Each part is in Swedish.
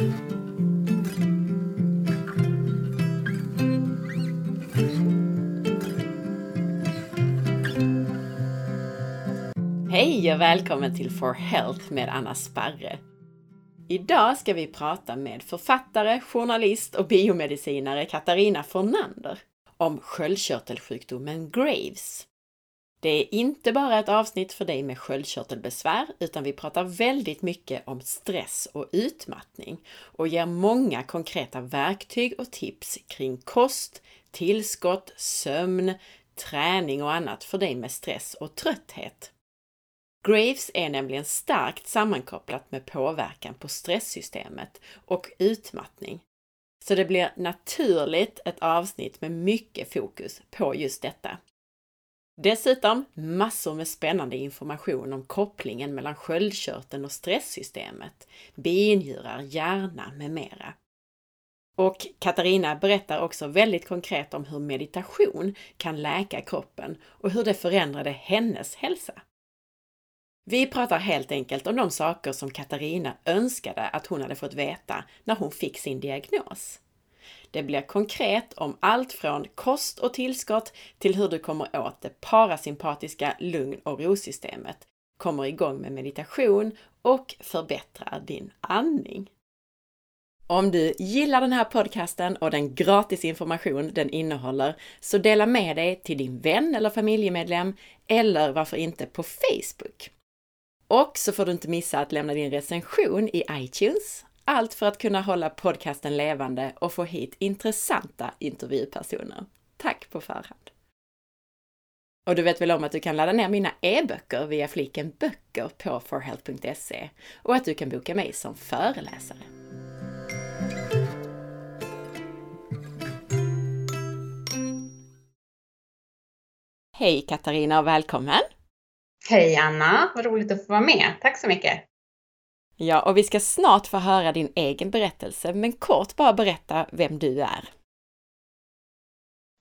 Hej och välkommen till For Health med Anna Sparre. Idag ska vi prata med författare, journalist och biomedicinare Katarina Fornander om sköldkörtelsjukdomen Graves. Det är inte bara ett avsnitt för dig med sköldkörtelbesvär, utan vi pratar väldigt mycket om stress och utmattning och ger många konkreta verktyg och tips kring kost, tillskott, sömn, träning och annat för dig med stress och trötthet. Graves är nämligen starkt sammankopplat med påverkan på stresssystemet och utmattning. Så det blir naturligt ett avsnitt med mycket fokus på just detta. Dessutom massor med spännande information om kopplingen mellan sköldkörteln och stresssystemet, binjurar, hjärna med mera. Och Katarina berättar också väldigt konkret om hur meditation kan läka kroppen och hur det förändrade hennes hälsa. Vi pratar helt enkelt om de saker som Katarina önskade att hon hade fått veta när hon fick sin diagnos. Det blir konkret om allt från kost och tillskott till hur du kommer åt det parasympatiska lugn och rosystemet, kommer igång med meditation och förbättrar din andning. Om du gillar den här podcasten och den gratis information den innehåller, så dela med dig till din vän eller familjemedlem eller varför inte på Facebook. Och så får du inte missa att lämna din recension i iTunes. Allt för att kunna hålla podcasten levande och få hit intressanta intervjupersoner. Tack på förhand! Och du vet väl om att du kan ladda ner mina e-böcker via fliken böcker på forhealth.se och att du kan boka mig som föreläsare. Hej Katarina och välkommen! Hej Anna, vad roligt att få vara med. Tack så mycket. Ja, och vi ska snart få höra din egen berättelse, men kort bara berätta vem du är.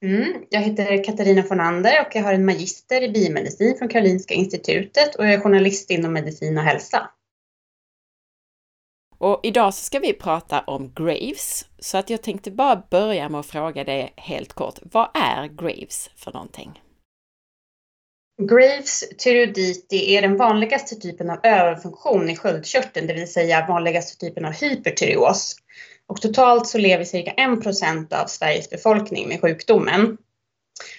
Mm, jag heter Katarina Fornander och jag har en magister i biomedicin från Karolinska institutet och jag är journalist inom medicin och hälsa. Och idag så ska vi prata om Graves, så att jag tänkte bara börja med att fråga dig helt kort. Vad är Graves för någonting? Graves tyreoditi är den vanligaste typen av överfunktion i sköldkörteln, det vill säga vanligaste typen av hypertyreos. Och totalt så lever cirka 1% av Sveriges befolkning med sjukdomen.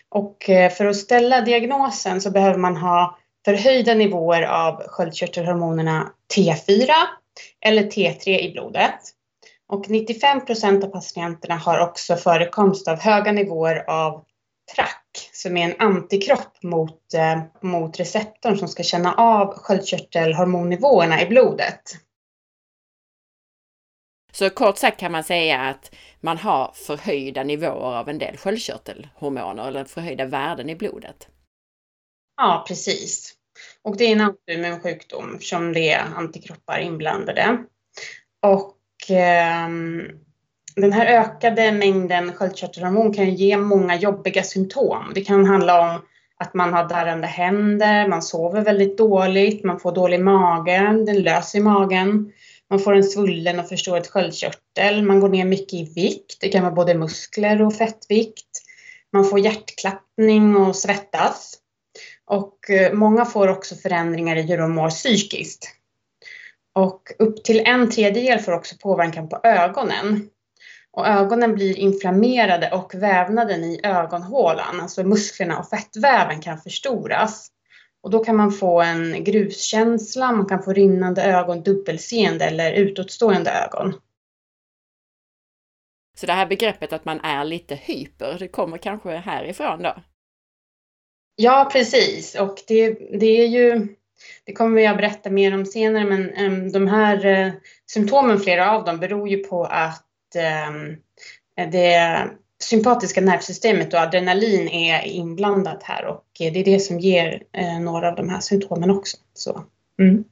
Och eh, för att ställa diagnosen så behöver man ha förhöjda nivåer av sköldkörtelhormonerna T4 eller T3 i blodet. Och 95% av patienterna har också förekomst av höga nivåer av TRAC som är en antikropp mot, eh, mot receptorn som ska känna av sköldkörtelhormonnivåerna i blodet. Så kort sagt kan man säga att man har förhöjda nivåer av en del sköldkörtelhormoner eller förhöjda värden i blodet. Ja, precis. Och det är en autoimmun sjukdom eftersom det är antikroppar inblandade. Och eh, den här ökade mängden sköldkörtelhormon kan ge många jobbiga symptom. Det kan handla om att man har darrande händer, man sover väldigt dåligt, man får dålig mage, den löser i magen. Man får en svullen och förstorad sköldkörtel, man går ner mycket i vikt, det kan vara både muskler och fettvikt. Man får hjärtklappning och svettas. Och eh, många får också förändringar i hur de mår psykiskt. Och upp till en tredjedel får också påverkan på ögonen. Och ögonen blir inflammerade och vävnaden i ögonhålan, alltså musklerna och fettväven kan förstoras. Och då kan man få en gruskänsla, man kan få rinnande ögon, dubbelseende eller utåtstående ögon. Så det här begreppet att man är lite hyper, det kommer kanske härifrån då? Ja, precis. Och det, det är ju, det kommer jag berätta mer om senare, men um, de här uh, symptomen, flera av dem, beror ju på att Ehm, det sympatiska nervsystemet och adrenalin är inblandat här och det är det som ger eh, några av de här symptomen också. Så, mm.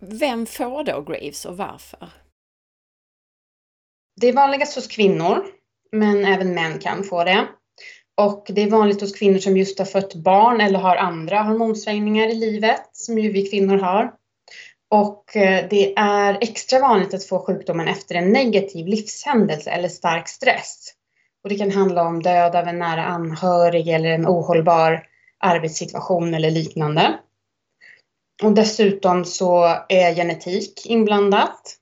Vem får då Graves och varför? Det är vanligast hos kvinnor, men även män kan få det. Och det är vanligt hos kvinnor som just har fött barn eller har andra hormonsvängningar i livet, som ju vi kvinnor har. Och eh, det är extra vanligt att få sjukdomen efter en negativ livshändelse eller stark stress. Och det kan handla om död av en nära anhörig eller en ohållbar arbetssituation eller liknande. Och dessutom så är genetik inblandat.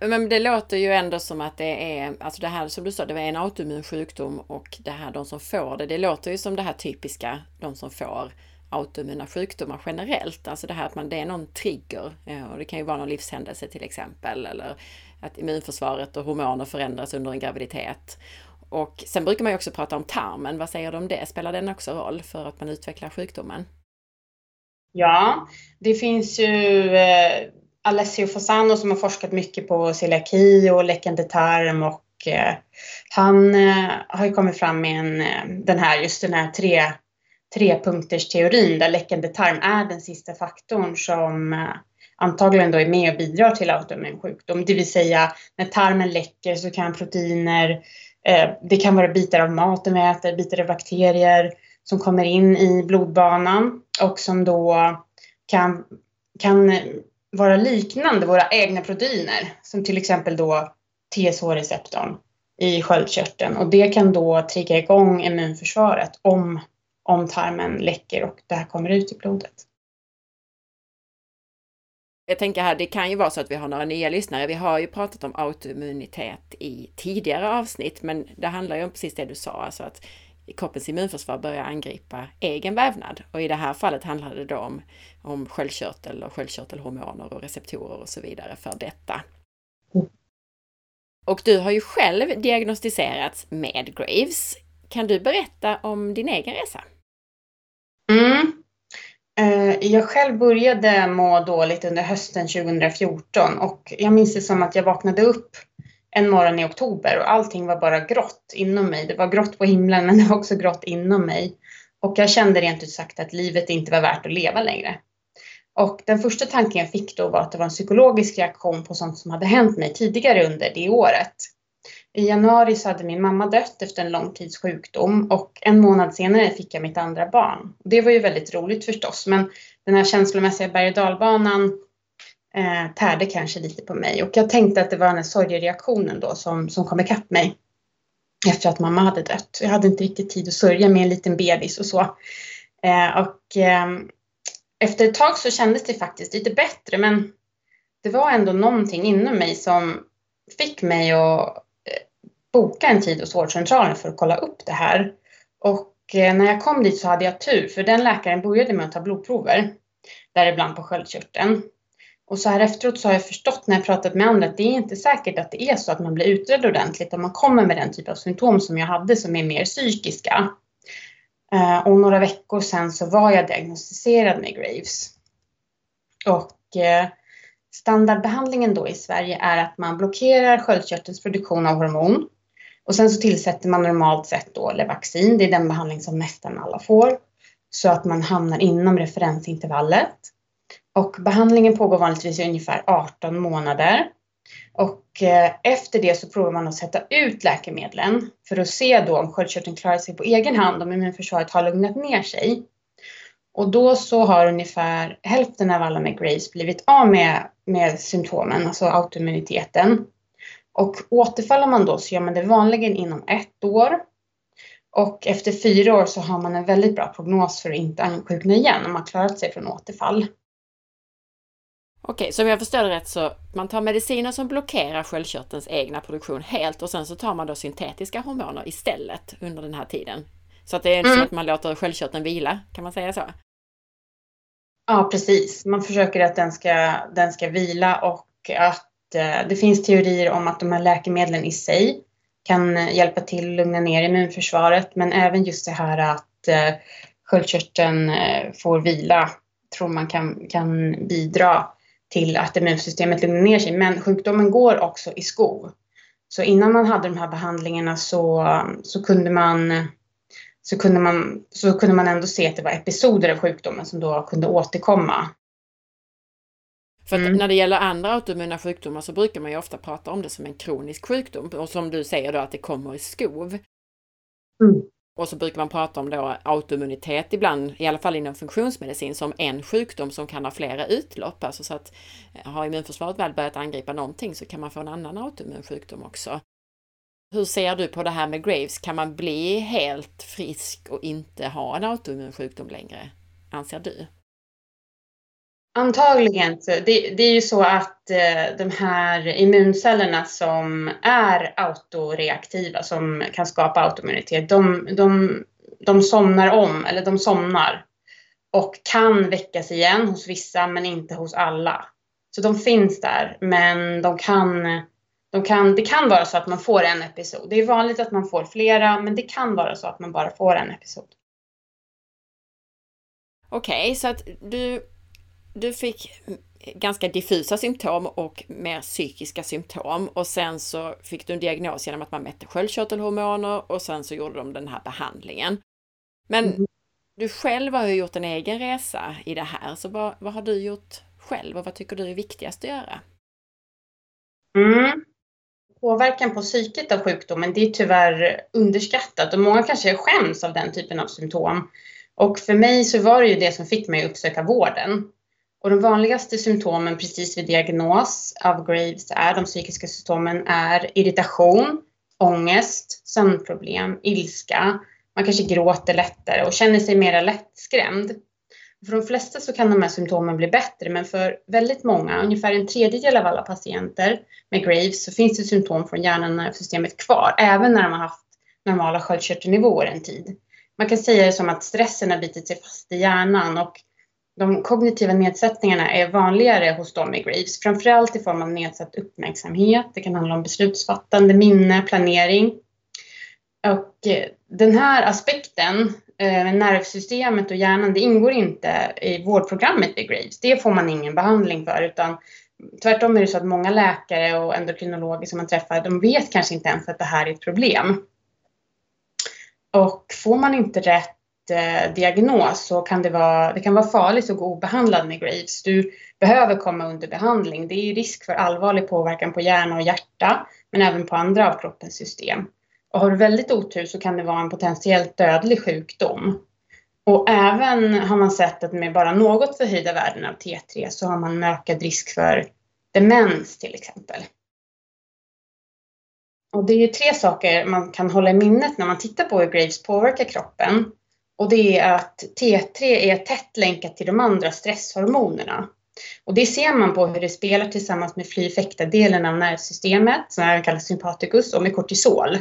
Men det låter ju ändå som att det är, alltså det här som du sa, det var en autoimmun sjukdom och det här de som får det, det låter ju som det här typiska, de som får autoimmuna sjukdomar generellt, alltså det här att man, det är någon trigger eh, och det kan ju vara någon livshändelse till exempel eller att immunförsvaret och hormoner förändras under en graviditet. Och sen brukar man ju också prata om tarmen, vad säger du om det? Spelar den också roll för att man utvecklar sjukdomen? Ja, det finns ju eh, Alessio Fasano som har forskat mycket på celiaki och läckande tarm och eh, han eh, har ju kommit fram med en, eh, den här, just den här tre, trepunkters teorin där läckande tarm är den sista faktorn som eh, antagligen då är med och bidrar till autoimmun sjukdom. Det vill säga när tarmen läcker så kan proteiner, eh, det kan vara bitar av maten vi äter, bitar av bakterier som kommer in i blodbanan och som då kan, kan vara liknande våra egna proteiner som till exempel då TSH-receptorn i sköldkörteln och det kan då trigga igång immunförsvaret om, om tarmen läcker och det här kommer ut i blodet. Jag tänker här, det kan ju vara så att vi har några nya lyssnare. Vi har ju pratat om autoimmunitet i tidigare avsnitt, men det handlar ju om precis det du sa, alltså att kroppens immunförsvar börjar angripa egen vävnad. Och i det här fallet handlar det då om, om sköldkörtel och sköldkörtelhormoner och receptorer och så vidare för detta. Och du har ju själv diagnostiserats med Graves. Kan du berätta om din egen resa? Mm. Eh, jag själv började må dåligt under hösten 2014 och jag minns det som att jag vaknade upp en morgon i oktober och allting var bara grått inom mig. Det var grått på himlen men det var också grått inom mig. Och jag kände rent ut sagt att livet inte var värt att leva längre. Och den första tanken jag fick då var att det var en psykologisk reaktion på sånt som hade hänt mig tidigare under det året. I januari så hade min mamma dött efter en lång tids sjukdom och en månad senare fick jag mitt andra barn. Det var ju väldigt roligt förstås, men den här känslomässiga berg och dalbanan eh, tärde kanske lite på mig och jag tänkte att det var den här sorgereaktionen då som, som kom ikapp mig efter att mamma hade dött. Jag hade inte riktigt tid att sörja med en liten bebis och så. Eh, och eh, efter ett tag så kändes det faktiskt lite bättre men det var ändå någonting inom mig som fick mig att boka en tid hos vårdcentralen för att kolla upp det här. Och eh, när jag kom dit så hade jag tur för den läkaren började med att ta blodprover, däribland på sköldkörteln. Och så här efteråt så har jag förstått när jag pratat med andra att det är inte säkert att det är så att man blir utredd ordentligt om man kommer med den typ av symptom som jag hade som är mer psykiska. Eh, och några veckor sen så var jag diagnostiserad med Graves. Och eh, standardbehandlingen då i Sverige är att man blockerar sköldkörtelns produktion av hormon. Och sen så tillsätter man normalt sett då Levaxin, det är den behandling som nästan alla får. Så att man hamnar inom referensintervallet. Och behandlingen pågår vanligtvis i ungefär 18 månader. Och eh, efter det så provar man att sätta ut läkemedlen för att se då om sköldkörteln klarar sig på egen hand, om immunförsvaret har lugnat ner sig. Och då så har ungefär hälften av alla med Graves blivit av med, med symptomen, alltså autoimmuniteten. Och återfaller man då så gör man det vanligen inom ett år. Och efter fyra år så har man en väldigt bra prognos för att inte ansjukna igen om man klarat sig från återfall. Okej, så om jag förstår det rätt så man tar mediciner som blockerar sköldkörtelns egna produktion helt och sen så tar man då syntetiska hormoner istället under den här tiden. Så att det är mm. som att man låter sköldkörteln vila, kan man säga så? Ja, precis. Man försöker att den ska, den ska vila och att Eh, det finns teorier om att de här läkemedlen i sig kan eh, hjälpa till att lugna ner immunförsvaret, men även just det här att eh, sköldkörteln eh, får vila tror man kan, kan bidra till att immunsystemet lugnar ner sig. Men sjukdomen går också i skov. Så innan man hade de här behandlingarna så, så, kunde man, så, kunde man, så kunde man ändå se att det var episoder av sjukdomen som då kunde återkomma. För mm. när det gäller andra autoimmuna sjukdomar så brukar man ju ofta prata om det som en kronisk sjukdom och som du säger då att det kommer i skov. Mm. Och så brukar man prata om då autoimmunitet ibland, i alla fall inom funktionsmedicin, som en sjukdom som kan ha flera utlopp. Alltså så att eh, har immunförsvaret väl börjat angripa någonting så kan man få en annan autoimmun sjukdom också. Hur ser du på det här med Graves? Kan man bli helt frisk och inte ha en autoimmun sjukdom längre? Anser du? Antagligen. Det, det är ju så att eh, de här immuncellerna som är autoreaktiva, som kan skapa autoimmunitet, de, de, de somnar om, eller de somnar och kan väckas igen hos vissa men inte hos alla. Så de finns där, men de kan, de kan, det kan vara så att man får en episod. Det är vanligt att man får flera, men det kan vara så att man bara får en episod. Okej, okay, så att du du fick ganska diffusa symptom och mer psykiska symptom och sen så fick du en diagnos genom att man mätte sköldkörtelhormoner och sen så gjorde de den här behandlingen. Men mm. du själv har ju gjort en egen resa i det här, så vad, vad har du gjort själv och vad tycker du är viktigast att göra? Mm. Påverkan på psyket av sjukdomen, det är tyvärr underskattat och många kanske skäms av den typen av symptom. Och för mig så var det ju det som fick mig att uppsöka vården. Och de vanligaste symptomen precis vid diagnos av Graves är de psykiska symptomen är irritation, ångest, sömnproblem, ilska. Man kanske gråter lättare och känner sig mer lättskrämd. För de flesta så kan de här symptomen bli bättre, men för väldigt många, ungefär en tredjedel av alla patienter med Graves, så finns det symptom från hjärnan och nervsystemet kvar, även när de har haft normala sköldkörtelnivåer en tid. Man kan säga det som att stressen har bitit sig fast i hjärnan och de kognitiva nedsättningarna är vanligare hos dem med Graves, framförallt i form av nedsatt uppmärksamhet. Det kan handla om beslutsfattande, minne, planering. Och eh, den här aspekten, eh, nervsystemet och hjärnan, det ingår inte i vårdprogrammet vid Graves. Det får man ingen behandling för, utan tvärtom är det så att många läkare och endokrinologer som man träffar, de vet kanske inte ens att det här är ett problem. Och får man inte rätt diagnos så kan det vara, det kan vara farligt att gå obehandlad med Graves. Du behöver komma under behandling. Det är risk för allvarlig påverkan på hjärna och hjärta, men även på andra av kroppens system. Och har du väldigt otur så kan det vara en potentiellt dödlig sjukdom. Och även har man sett att med bara något förhöjda värden av T3 så har man en ökad risk för demens till exempel. Och det är ju tre saker man kan hålla i minnet när man tittar på hur Graves påverkar kroppen. Och det är att T3 är tätt länkat till de andra stresshormonerna. Och det ser man på hur det spelar tillsammans med fly delen av nervsystemet, som även kallas sympaticus, och med kortisol.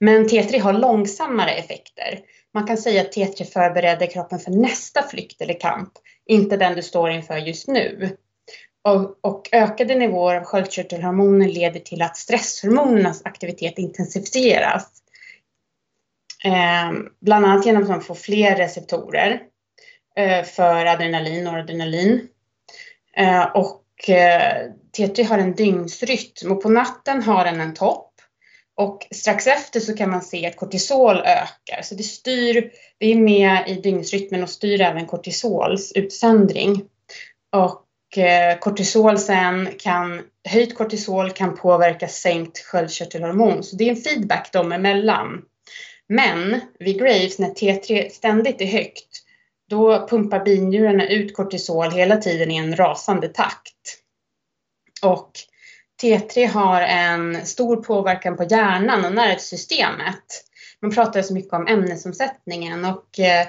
Men T3 har långsammare effekter. Man kan säga att T3 förbereder kroppen för nästa flykt eller kamp, inte den du står inför just nu. Och, och ökade nivåer av sköldkörtelhormoner leder till att stresshormonernas aktivitet intensifieras. Eh, bland annat genom att man får fler receptorer eh, för adrenalin och adrenalin. Eh, och eh, T3 har en dygnsrytm och på natten har den en topp. Och strax efter så kan man se att kortisol ökar, så det styr, det är med i dygnsrytmen och styr även kortisols utsöndring. Och eh, kortisol sen kan, höjt kortisol kan påverka sänkt sköldkörtelhormon, så det är en feedback dem emellan. Men vid Graves, när T3 ständigt är högt, då pumpar binjurarna ut kortisol hela tiden i en rasande takt. Och T3 har en stor påverkan på hjärnan och nervsystemet. Man pratar så mycket om ämnesomsättningen och eh,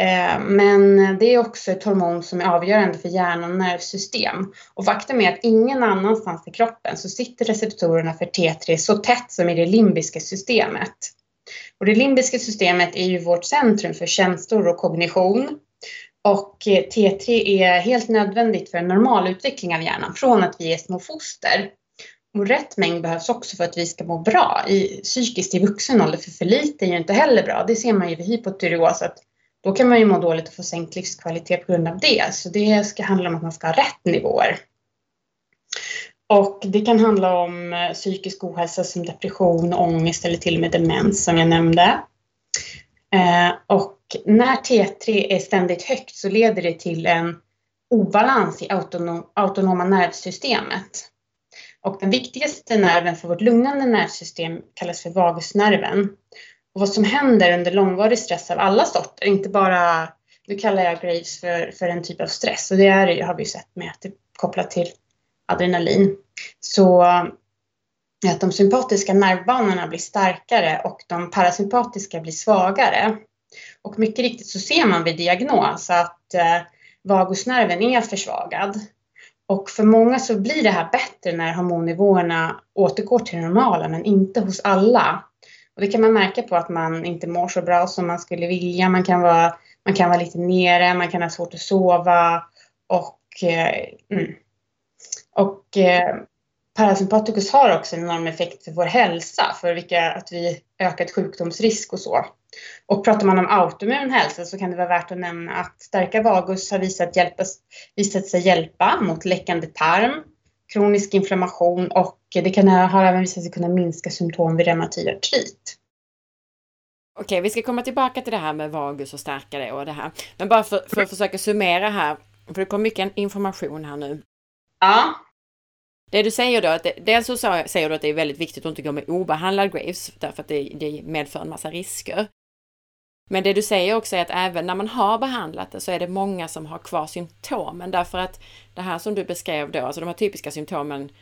eh men det är också ett hormon som är avgörande för hjärnan och nervsystem. Och faktum är att ingen annanstans i kroppen så sitter receptorerna för T3 så tätt som i det limbiska systemet. Och det limbiska systemet är ju vårt centrum för känslor och kognition. Och eh, T3 är helt nödvändigt för en normal utveckling av hjärnan från att vi är små foster. Och rätt mängd behövs också för att vi ska må bra i, psykiskt i vuxen ålder, för för lite är ju inte heller bra. Det ser man ju vid hypotyreos, att då kan man ju må dåligt och få sänkt livskvalitet på grund av det. Så det ska handla om att man ska ha rätt nivåer. Och det kan handla om eh, psykisk ohälsa som depression, ångest eller till och med demens som jag nämnde. Eh, och när T3 är ständigt högt så leder det till en obalans i autonom, autonoma nervsystemet. Och den viktigaste nerven för vårt lugnande nervsystem kallas för vagusnerven. och vad som händer under långvarig stress av alla sorter, inte bara, nu kallar jag Graves för, för en typ av stress och det är, har vi sett med att det är kopplat till adrenalin. Så att de sympatiska nervbanorna blir starkare och de parasympatiska blir svagare. Och mycket riktigt så ser man vid diagnos att eh, vagusnerven är försvagad. Och för många så blir det här bättre när hormonnivåerna återgår till det normala, men inte hos alla. Och det kan man märka på att man inte mår så bra som man skulle vilja. Man kan vara, man kan vara lite nere, man kan ha svårt att sova och, eh, mm och eh, parasympatikus har också en enorm effekt för vår hälsa, för vilka, att vi ökat sjukdomsrisk och så. Och pratar man om autoimmun hälsa så kan det vara värt att nämna att starka vagus har visat, hjälpa, visat sig hjälpa mot läckande tarm, kronisk inflammation och det kan, har även visat sig kunna minska symptom vid reumatoid artrit. Okej, vi ska komma tillbaka till det här med vagus och stärka det och det här. Men bara för, för att försöka summera här, för det kom mycket information här nu. Ja. Det du säger då, att det, dels så säger du att det är väldigt viktigt att inte gå med obehandlad Graves, därför att det, det medför en massa risker. Men det du säger också är att även när man har behandlat det så är det många som har kvar symptomen därför att det här som du beskrev då, alltså de här typiska symptomen,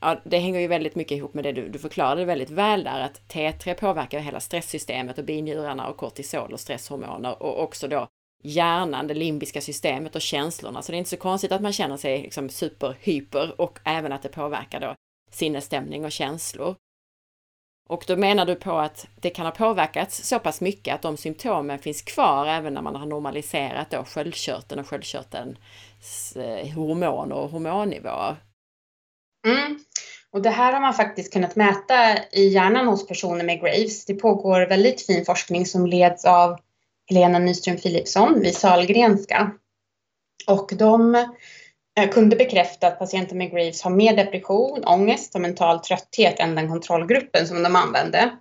ja, det hänger ju väldigt mycket ihop med det du, du förklarade väldigt väl där att T3 påverkar hela stresssystemet och binjurarna och kortisol och stresshormoner och också då hjärnan, det limbiska systemet och känslorna. Så det är inte så konstigt att man känner sig liksom superhyper och även att det påverkar då sinnesstämning och känslor. Och då menar du på att det kan ha påverkats så pass mycket att de symptomen finns kvar även när man har normaliserat då sköldkörteln och sköldkörtelns hormon hormoner och hormonnivåer. Mm. Och det här har man faktiskt kunnat mäta i hjärnan hos personer med Graves. Det pågår väldigt fin forskning som leds av Helena Nyström Philipsson vid Sahlgrenska. Och de eh, kunde bekräfta att patienter med Graves har mer depression, ångest och mental trötthet än den kontrollgruppen som de använde.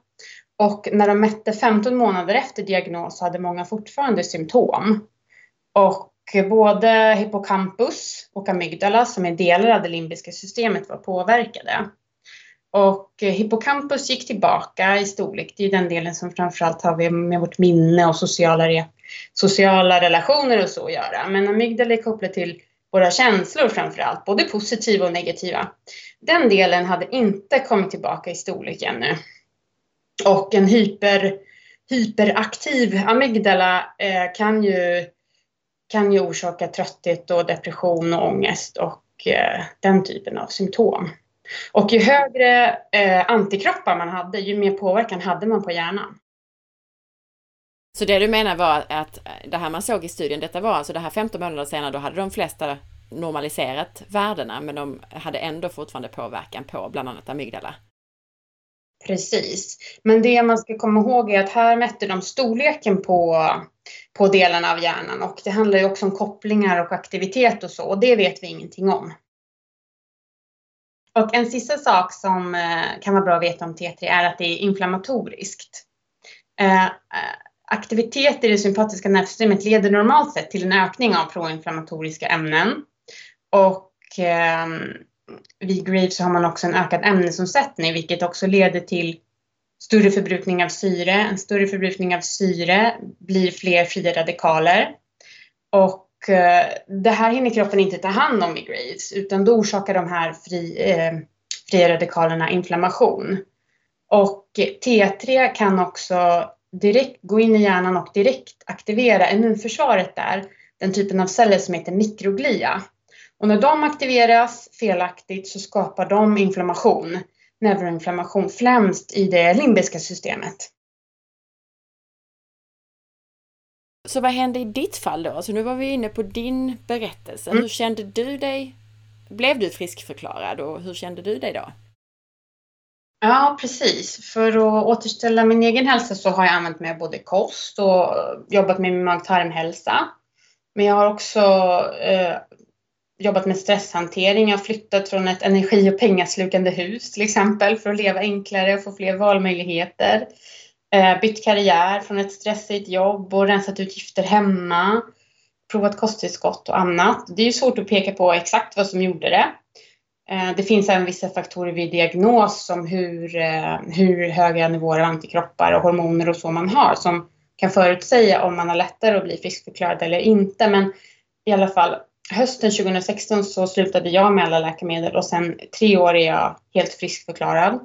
Och när de mätte 15 månader efter diagnos hade många fortfarande symptom. Och både hippocampus och amygdala, som är delar av det limbiska systemet, var påverkade. Och eh, hippocampus gick tillbaka i storlek. Det är den delen som framförallt har med vårt minne och sociala, sociala relationer och så att göra. Men amygdala är kopplat till våra känslor framförallt, både positiva och negativa. Den delen hade inte kommit tillbaka i storlek ännu. Och en hyper, hyperaktiv amygdala eh, kan, ju, kan ju orsaka trötthet och depression och ångest och eh, den typen av symptom. Och ju högre eh, antikroppar man hade, ju mer påverkan hade man på hjärnan. Så det du menar var att det här man såg i studien, detta var alltså det här 15 månader senare, då hade de flesta normaliserat värdena, men de hade ändå fortfarande påverkan på bland annat amygdala. Precis. Men det man ska komma ihåg är att här mätte de storleken på, på delarna av hjärnan och det handlar ju också om kopplingar och aktivitet och så och det vet vi ingenting om. Och en sista sak som eh, kan vara bra att veta om T3 är att det är inflammatoriskt. Eh, eh, aktivitet i det sympatiska nervsystemet leder normalt sett till en ökning av proinflammatoriska ämnen. Och ehm, vid Graves så har man också en ökad ämnesomsättning vilket också leder till större förbrukning av syre. En större förbrukning av syre blir fler fria radikaler. Och Eh, det här hinner kroppen inte ta hand om i Graves utan då orsakar de här fri, eh, fria radikalerna inflammation. Och T3 kan också direkt gå in i hjärnan och direkt aktivera immunförsvaret där, den typen av celler som heter mikroglia. Och när de aktiveras felaktigt så skapar de inflammation, neuroinflammation, främst i det limbiska systemet. Så vad hände i ditt fall då? Så nu var vi inne på din berättelse. Mm. Hur kände du dig? Blev du friskförklarad och hur kände du dig då? Ja, precis. För att återställa min egen hälsa så har jag använt mig av både kost och jobbat med min mag-tarmhälsa. Men jag har också eh, jobbat med stresshantering. Jag har flyttat från ett energi och pengaslukande hus till exempel för att leva enklare och få fler valmöjligheter. Eh, bytt karriär från ett stressigt jobb och rensat ut gifter hemma. Provat kosttillskott och annat. Det är ju svårt att peka på exakt vad som gjorde det. Eh, det finns även vissa faktorer vid diagnos som hur, eh, hur höga nivåer av antikroppar och hormoner och så man har som kan förutsäga om man har lättare att bli friskförklarad eller inte. Men i alla fall, hösten 2016 så slutade jag med alla läkemedel och sen tre år är jag helt friskförklarad.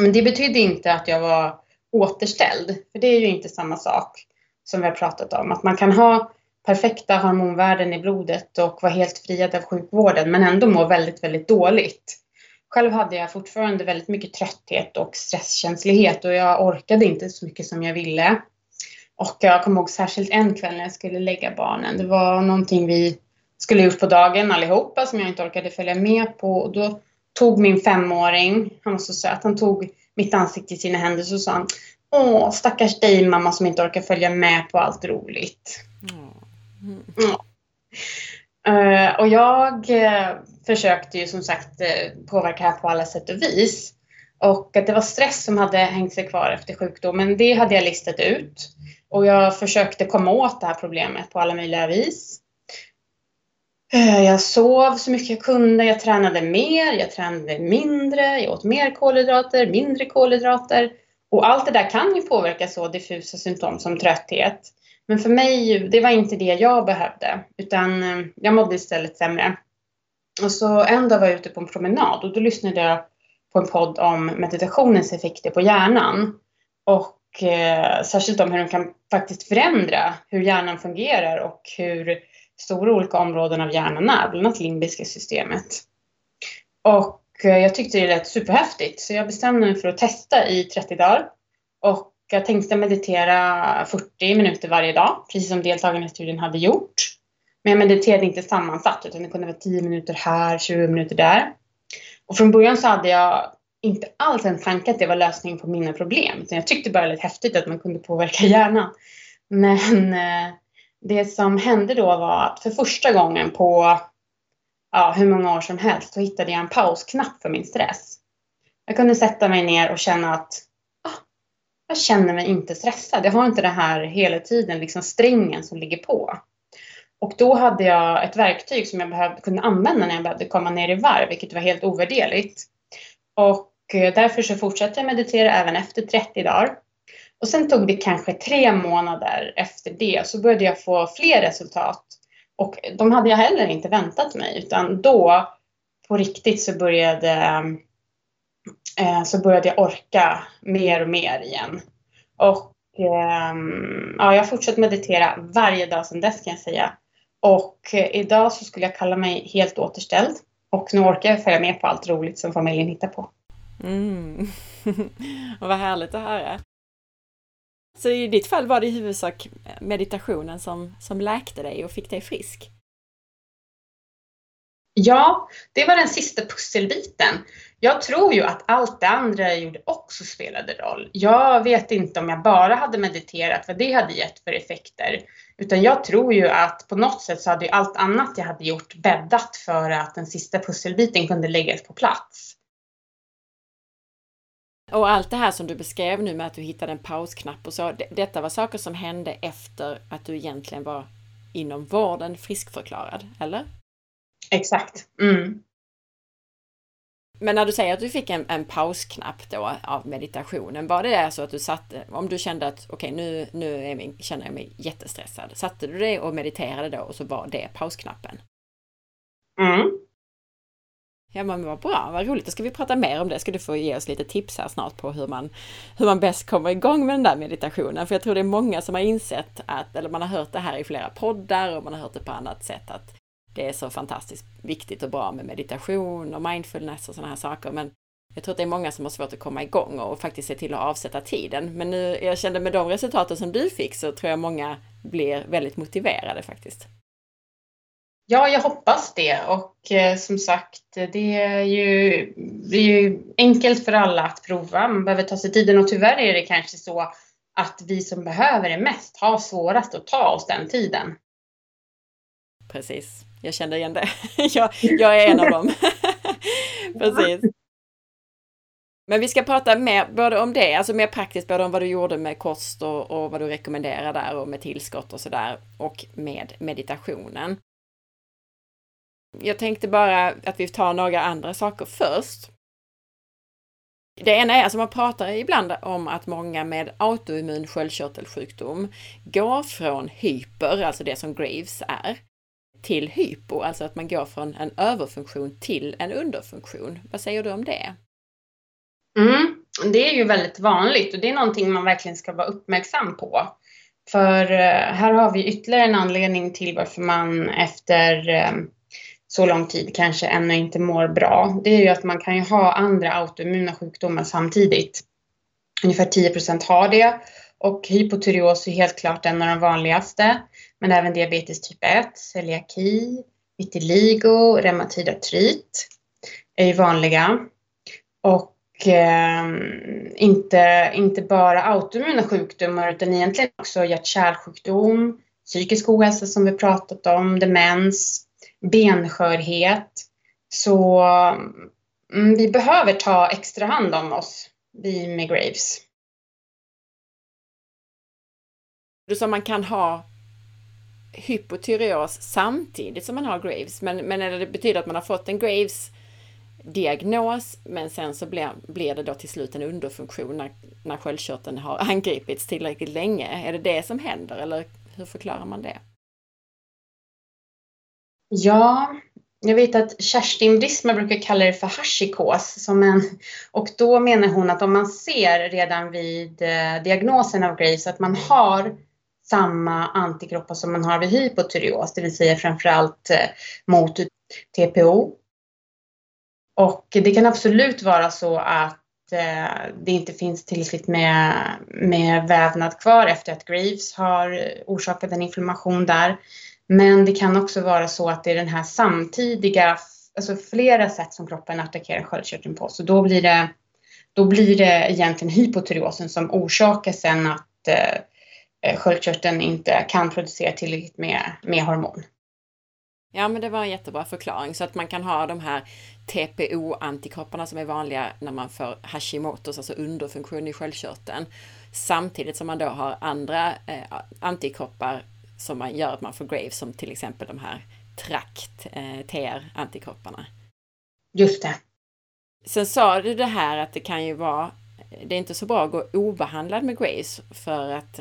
Men det betydde inte att jag var återställd, för det är ju inte samma sak som vi har pratat om. Att man kan ha perfekta hormonvärden i blodet och vara helt friad av sjukvården men ändå må väldigt, väldigt dåligt. Själv hade jag fortfarande väldigt mycket trötthet och stresskänslighet och jag orkade inte så mycket som jag ville. Och jag kommer ihåg särskilt en kväll när jag skulle lägga barnen. Det var någonting vi skulle gjort på dagen allihopa som jag inte orkade följa med på. Och då tog min femåring, han var så söt, han tog mitt ansikte i sina händer och sa han Åh, stackars dig mamma som inte orkar följa med på allt roligt. Mm. Mm. Uh, och jag uh, försökte ju som sagt uh, påverka här på alla sätt och vis. Och att det var stress som hade hängt sig kvar efter sjukdomen, det hade jag listat ut. Och jag försökte komma åt det här problemet på alla möjliga vis. Eh, jag sov så mycket jag kunde, jag tränade mer, jag tränade mindre, jag åt mer kolhydrater, mindre kolhydrater. Och allt det där kan ju påverka så diffusa symptom som trötthet. Men för mig, det var inte det jag behövde, utan eh, jag mådde istället sämre. Och så en dag var jag ute på en promenad och då lyssnade jag på en podd om meditationens effekter på hjärnan. Och eh, särskilt om hur den kan faktiskt förändra hur hjärnan fungerar och hur stora olika områden av hjärnan är, bland annat limbiska systemet. Och eh, jag tyckte det lät superhäftigt så jag bestämde mig för att testa i 30 dagar. Och jag tänkte meditera 40 minuter varje dag, precis som deltagarna i studien hade gjort. Men jag mediterade inte sammansatt, utan det kunde vara 10 minuter här, 20 minuter där. Och från början så hade jag inte alls en tanke att det var lösningen på mina problem. Utan jag tyckte bara det lät häftigt att man kunde påverka hjärnan. Men eh, det som hände då var att för första gången på ja, hur många år som helst så hittade jag en pausknapp för min stress. Jag kunde sätta mig ner och känna att ah, jag känner mig inte stressad. Jag har inte det här hela tiden, liksom strängen som ligger på. Och då hade jag ett verktyg som jag behövde, kunde använda när jag behövde komma ner i varv, vilket var helt ovärderligt. Och eh, därför så fortsatte jag meditera även efter 30 dagar. Och sen tog det kanske tre månader efter det så började jag få fler resultat. Och de hade jag heller inte väntat mig utan då på riktigt så började, eh, så började jag orka mer och mer igen. Och ehm, ja, jag har fortsatt meditera varje dag sedan dess kan jag säga. Och eh, idag så skulle jag kalla mig helt återställd. Och nu orkar jag följa med på allt roligt som familjen hittar på. Mm. och vad härligt att höra. Så i ditt fall var det i huvudsak meditationen som, som läkte dig och fick dig frisk? Ja, det var den sista pusselbiten. Jag tror ju att allt det andra jag gjorde också spelade roll. Jag vet inte om jag bara hade mediterat, vad det hade gett för effekter. Utan jag tror ju att på något sätt så hade ju allt annat jag hade gjort bäddat för att den sista pusselbiten kunde läggas på plats. Och allt det här som du beskrev nu med att du hittade en pausknapp och så, detta var saker som hände efter att du egentligen var inom vården friskförklarad, eller? Exakt. Mm. Men när du säger att du fick en, en pausknapp då av meditationen, var det så att du satte, om du kände att okej okay, nu, nu min, känner jag mig jättestressad, satte du det och mediterade då och så var det pausknappen? Mm. Ja men vad bra, vad roligt. Då ska vi prata mer om det. Ska du få ge oss lite tips här snart på hur man, hur man bäst kommer igång med den där meditationen. För jag tror det är många som har insett att, eller man har hört det här i flera poddar och man har hört det på annat sätt att det är så fantastiskt viktigt och bra med meditation och mindfulness och sådana här saker. Men jag tror att det är många som har svårt att komma igång och faktiskt se till att avsätta tiden. Men nu, jag kände med de resultaten som du fick så tror jag många blir väldigt motiverade faktiskt. Ja, jag hoppas det och eh, som sagt, det är, ju, det är ju enkelt för alla att prova. Man behöver ta sig tiden och tyvärr är det kanske så att vi som behöver det mest har svårast att ta oss den tiden. Precis, jag kände igen det. jag, jag är en av dem. Precis. Men vi ska prata mer både om det, alltså mer praktiskt, både om vad du gjorde med kost och, och vad du rekommenderar där och med tillskott och sådär och med meditationen. Jag tänkte bara att vi tar några andra saker först. Det ena är, alltså man pratar ibland om att många med autoimmun sköldkörtelsjukdom går från hyper, alltså det som Graves är, till hypo, alltså att man går från en överfunktion till en underfunktion. Vad säger du om det? Mm, det är ju väldigt vanligt och det är någonting man verkligen ska vara uppmärksam på. För eh, här har vi ytterligare en anledning till varför man efter eh, så lång tid kanske ännu inte mår bra. Det är ju att man kan ju ha andra autoimmuna sjukdomar samtidigt. Ungefär 10% har det och hypotyreos är helt klart en av de vanligaste. Men även diabetes typ 1, celiaki, vitiligo, reumatoid artrit är ju vanliga. Och eh, inte, inte bara autoimmuna sjukdomar utan egentligen också hjärt-kärlsjukdom, psykisk ohälsa som vi pratat om, demens, benskörhet. Så mm, vi behöver ta extra hand om oss, vi med Graves. Du sa man kan ha hypotyreos samtidigt som man har Graves, men, men det betyder att man har fått en Graves diagnos, men sen så blir, blir det då till slut en underfunktion när, när sköldkörteln har angripits tillräckligt länge. Är det det som händer eller hur förklarar man det? Ja, jag vet att Kerstin Brisma brukar kalla det för hashikos. Som en, och då menar hon att om man ser redan vid eh, diagnosen av Graves att man har samma antikroppar som man har vid hypotyreos, det vill säga framförallt eh, mot TPO. Och det kan absolut vara så att eh, det inte finns tillräckligt med, med vävnad kvar efter att Graves har orsakat en inflammation där. Men det kan också vara så att det är den här samtidiga, alltså flera sätt som kroppen attackerar sköldkörteln på. Så då blir det, då blir det egentligen hypotyreosen som orsakar sen att eh, eh, sköldkörteln inte kan producera tillräckligt med, med hormon. Ja, men det var en jättebra förklaring så att man kan ha de här TPO-antikropparna som är vanliga när man får Hashimotos, alltså underfunktion i sköldkörteln, samtidigt som man då har andra eh, antikroppar som man gör att man får Graves, som till exempel de här trakt eh, TR-antikropparna. Just det. Sen sa du det här att det kan ju vara det är inte så bra att gå obehandlad med Grace för att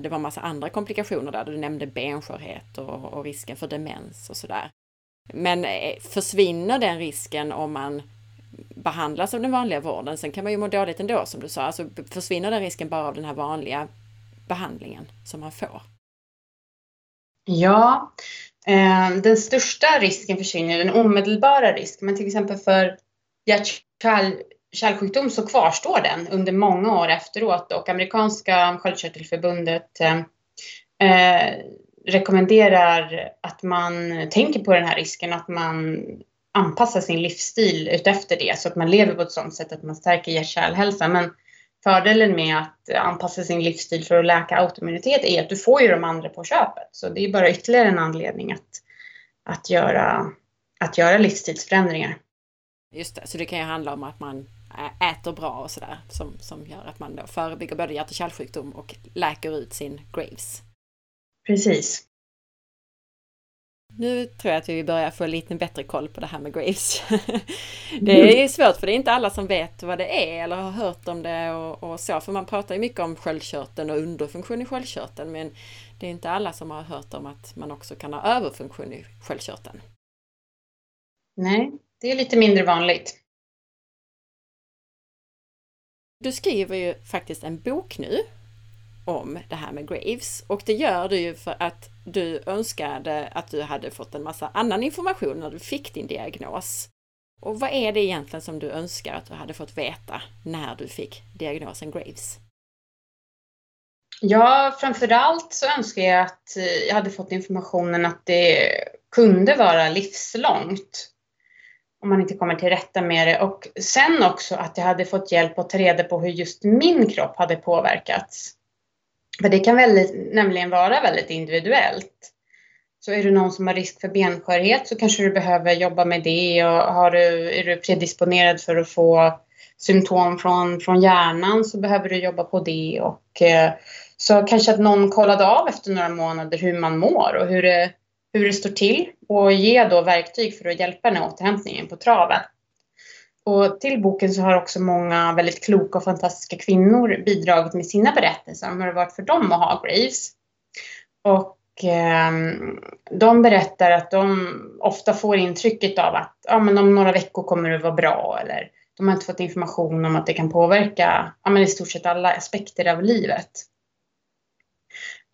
det var massa andra komplikationer där. Du nämnde benskörhet och, och risken för demens och sådär. Men eh, försvinner den risken om man behandlas av den vanliga vården? Sen kan man ju må dåligt ändå som du sa. Alltså försvinner den risken bara av den här vanliga behandlingen som man får? Ja, eh, den största risken försvinner, den omedelbara risken. Men till exempel för hjärt kärlsjukdom så kvarstår den under många år efteråt och amerikanska sköldkörtelförbundet eh, eh, rekommenderar att man tänker på den här risken, att man anpassar sin livsstil utefter det så att man lever på ett sådant sätt att man stärker hjärt-kärlhälsan. Men fördelen med att anpassa sin livsstil för att läka autoimmunitet är att du får ju de andra på köpet. Så det är bara ytterligare en anledning att, att, göra, att göra livsstilsförändringar. Just det, så det kan ju handla om att man äter bra och sådär som, som gör att man då förebygger både hjärt och kärlsjukdom och läker ut sin Graves. Precis. Nu tror jag att vi börjar få lite bättre koll på det här med Graves. det är svårt för det är inte alla som vet vad det är eller har hört om det och, och så. För man pratar ju mycket om sköldkörteln och underfunktion i sköldkörteln men det är inte alla som har hört om att man också kan ha överfunktion i sköldkörteln. Nej, det är lite mindre vanligt. Du skriver ju faktiskt en bok nu om det här med Graves och det gör du ju för att du önskade att du hade fått en massa annan information när du fick din diagnos. Och vad är det egentligen som du önskar att du hade fått veta när du fick diagnosen Graves? Ja, framförallt så önskar jag att eh, jag hade fått informationen att det kunde vara livslångt om man inte kommer till rätta med det. Och sen också att jag hade fått hjälp att ta reda på hur just min kropp hade påverkats. För det kan väldigt, nämligen vara väldigt individuellt. Så är du någon som har risk för benskörhet så kanske du behöver jobba med det och har du, är du predisponerad för att få symptom från, från hjärnan så behöver du jobba på det och eh, så kanske att någon kollade av efter några månader hur man mår och hur det hur det står till och ge då verktyg för att hjälpa den här återhämtningen på traven. Och till boken så har också många väldigt kloka och fantastiska kvinnor bidragit med sina berättelser om hur det varit för dem att ha Graves. Och eh, de berättar att de ofta får intrycket av att ja, men om några veckor kommer det vara bra eller de har inte fått information om att det kan påverka ja, men i stort sett alla aspekter av livet.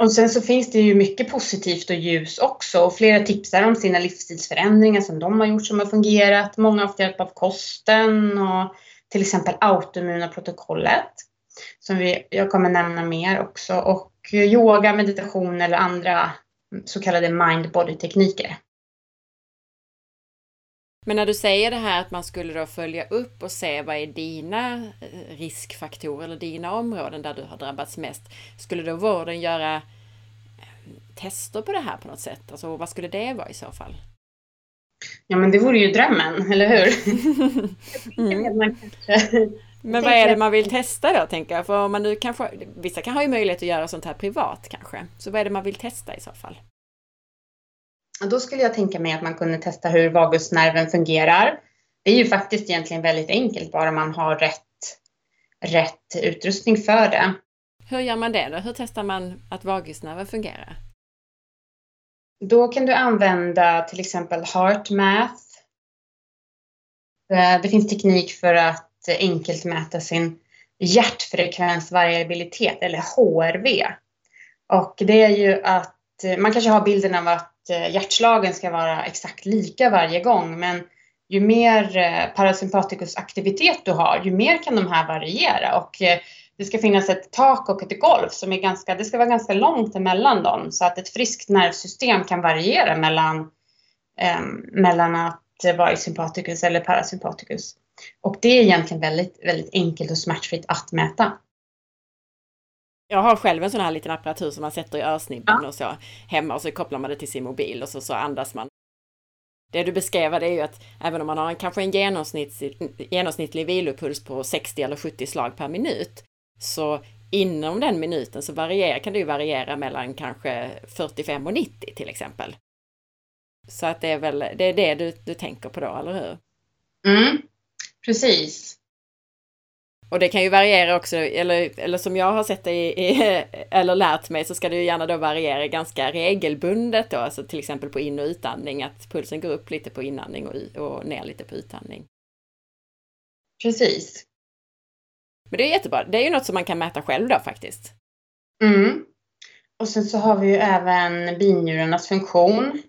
Och sen så finns det ju mycket positivt och ljus också och flera tipsar om sina livsstilsförändringar som de har gjort som har fungerat. Många har haft hjälp av kosten och till exempel autoimmuna protokollet som vi, jag kommer nämna mer också och yoga, meditation eller andra så kallade mind-body tekniker. Men när du säger det här att man skulle då följa upp och se vad är dina eh, riskfaktorer eller dina områden där du har drabbats mest. Skulle då vården göra eh, tester på det här på något sätt? Alltså vad skulle det vara i så fall? Ja men det vore ju drömmen, eller hur? mm. Men vad är det man vill testa då, tänker jag? För om man nu kanske, vissa kan ha ju möjlighet att göra sånt här privat kanske. Så vad är det man vill testa i så fall? Då skulle jag tänka mig att man kunde testa hur vagusnerven fungerar. Det är ju faktiskt egentligen väldigt enkelt bara man har rätt, rätt utrustning för det. Hur gör man det då? Hur testar man att vagusnerven fungerar? Då kan du använda till exempel HeartMath. Eh, det finns teknik för att enkelt mäta sin hjärtfrekvensvariabilitet eller HRV. Och det är ju att man kanske har bilden av att Eh, Eh, hjärtslagen ska vara exakt lika varje gång. Men ju mer eh, parasympatikusaktivitet du har, ju mer kan de här variera. Och eh, det ska finnas ett tak och ett golv som är ganska, det ska vara ganska långt emellan dem så att ett friskt nervsystem kan variera mellan, eh, mellan att vara i sympaticus eller parasympaticus. Och det är egentligen väldigt, väldigt enkelt och smärtfritt att mäta. Jag har själv en sån här liten apparatur som man sätter i örsnibben ja. och så hemma och så kopplar man det till sin mobil och så, så andas man. Det du beskrev är ju att även om man har en, kanske en genomsnittlig, genomsnittlig vilopuls på 60 eller 70 slag per minut så inom den minuten så varierar, kan det ju variera mellan kanske 45 och 90 till exempel. Så att det är väl det, är det du, du tänker på då, eller hur? Mm, precis. Och det kan ju variera också, eller, eller som jag har sett det i, eller lärt mig så ska det ju gärna då variera ganska regelbundet då, alltså till exempel på in och utandning, att pulsen går upp lite på inandning och, och ner lite på utandning. Precis. Men det är jättebra. Det är ju något som man kan mäta själv då faktiskt. Mm. Och sen så har vi ju även binjurarnas funktion.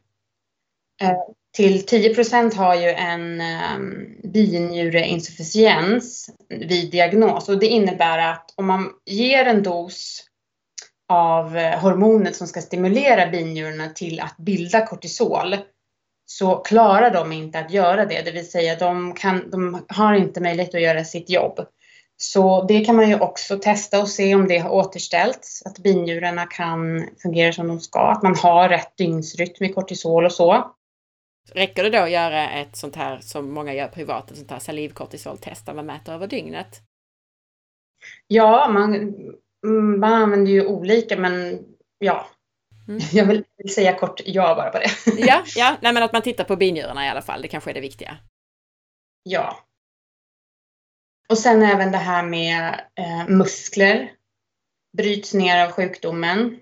Till 10 procent har ju en ehm, um, binjureinsufficiens vid diagnos och det innebär att om man ger en dos av eh, hormonet som ska stimulera binjurarna till att bilda kortisol så klarar de inte att göra det, det vill säga de, kan, de har inte möjlighet att göra sitt jobb. Så det kan man ju också testa och se om det har återställts, att binjurarna kan fungera som de ska, att man har rätt dygnsrytm i kortisol och så. Räcker det då att göra ett sånt här som många gör privat, ett sånt här salivkortisoltest där man mäter över dygnet? Ja, man, mm, man använder ju olika men ja. Mm. Jag vill säga kort ja bara på det. Ja, ja. Nej, men att man tittar på binjurarna i alla fall, det kanske är det viktiga. Ja. Och sen även det här med eh, muskler bryts ner av sjukdomen.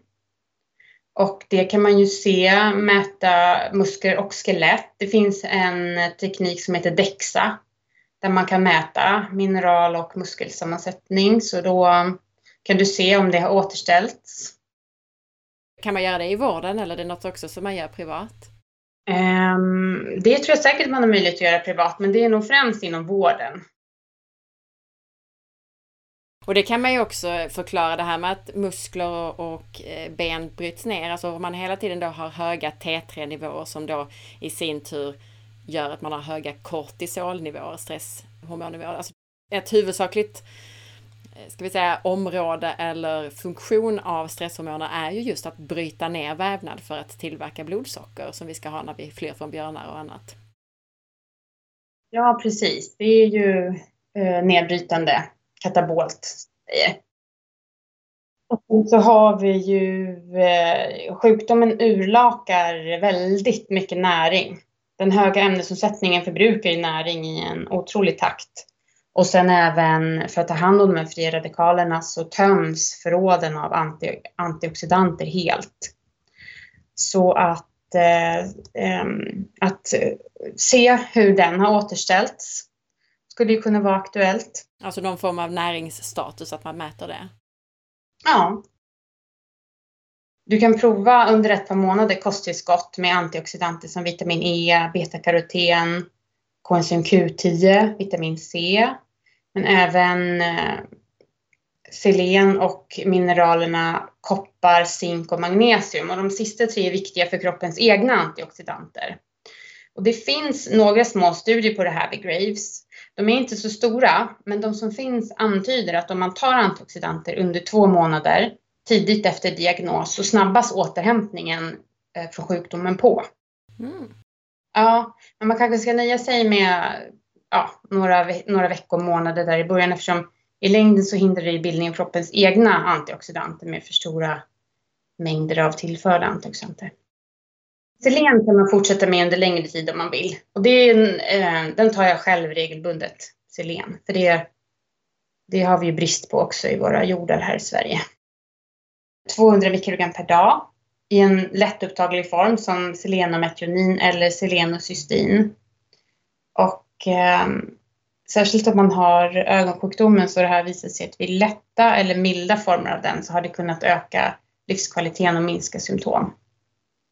Och det kan man ju se, mäta muskler och skelett. Det finns en teknik som heter DEXA där man kan mäta mineral och muskelsammansättning. Så då kan du se om det har återställts. Kan man göra det i vården eller är det något också som man gör privat? Um, det tror jag säkert man har möjlighet att göra privat, men det är nog främst inom vården. Och det kan man ju också förklara det här med att muskler och eh, ben bryts ner. Alltså om man hela tiden då har höga T3-nivåer som då i sin tur gör att man har höga kortisolnivåer, stresshormonnivåer. Alltså ett huvudsakligt eh, ska vi säga, område eller funktion av stresshormoner är ju just att bryta ner vävnad för att tillverka blodsocker som vi ska ha när vi flyr från björnar och annat. Ja, precis. Det är ju eh, nedbrytande katabolt säger. Och så har vi ju eh, sjukdomen urlakar väldigt mycket näring. Den höga ämnesomsättningen förbrukar ju näring i en otrolig takt. Och sen även för att ta hand om de här fria radikalerna så töms förråden av anti, antioxidanter helt. Så att, eh, eh, att se hur den har återställts skulle ju kunna vara aktuellt. Alltså någon form av näringsstatus, att man mäter det? Ja. Du kan prova under ett par månader kosttillskott med antioxidanter som vitamin E, betakaroten, koenzym Q10, vitamin C, men även eh, selen och mineralerna koppar, zink och magnesium. Och de sista tre är viktiga för kroppens egna antioxidanter. Och det finns några små studier på det här vid Graves. De är inte så stora, men de som finns antyder att om man tar antioxidanter under två månader tidigt efter diagnos så snabbas återhämtningen eh, från sjukdomen på. Mm. Ja, men man kanske ska nöja sig med ja, några, några veckor, månader där i början eftersom i längden så hindrar det bildningen av kroppens egna antioxidanter med för stora mängder av tillförda antioxidanter. Selen kan man fortsätta med under längre tid om man vill. Och det är en, eh, den tar jag själv regelbundet, selen. För det, det har vi ju brist på också i våra jordar här i Sverige. 200 mikrogram per dag i en lättupptaglig form som selenometionin eller selenocystin. Och eh, särskilt om man har ögonsjukdomen så har det här visat sig att vid lätta eller milda former av den så har det kunnat öka livskvaliteten och minska symptom.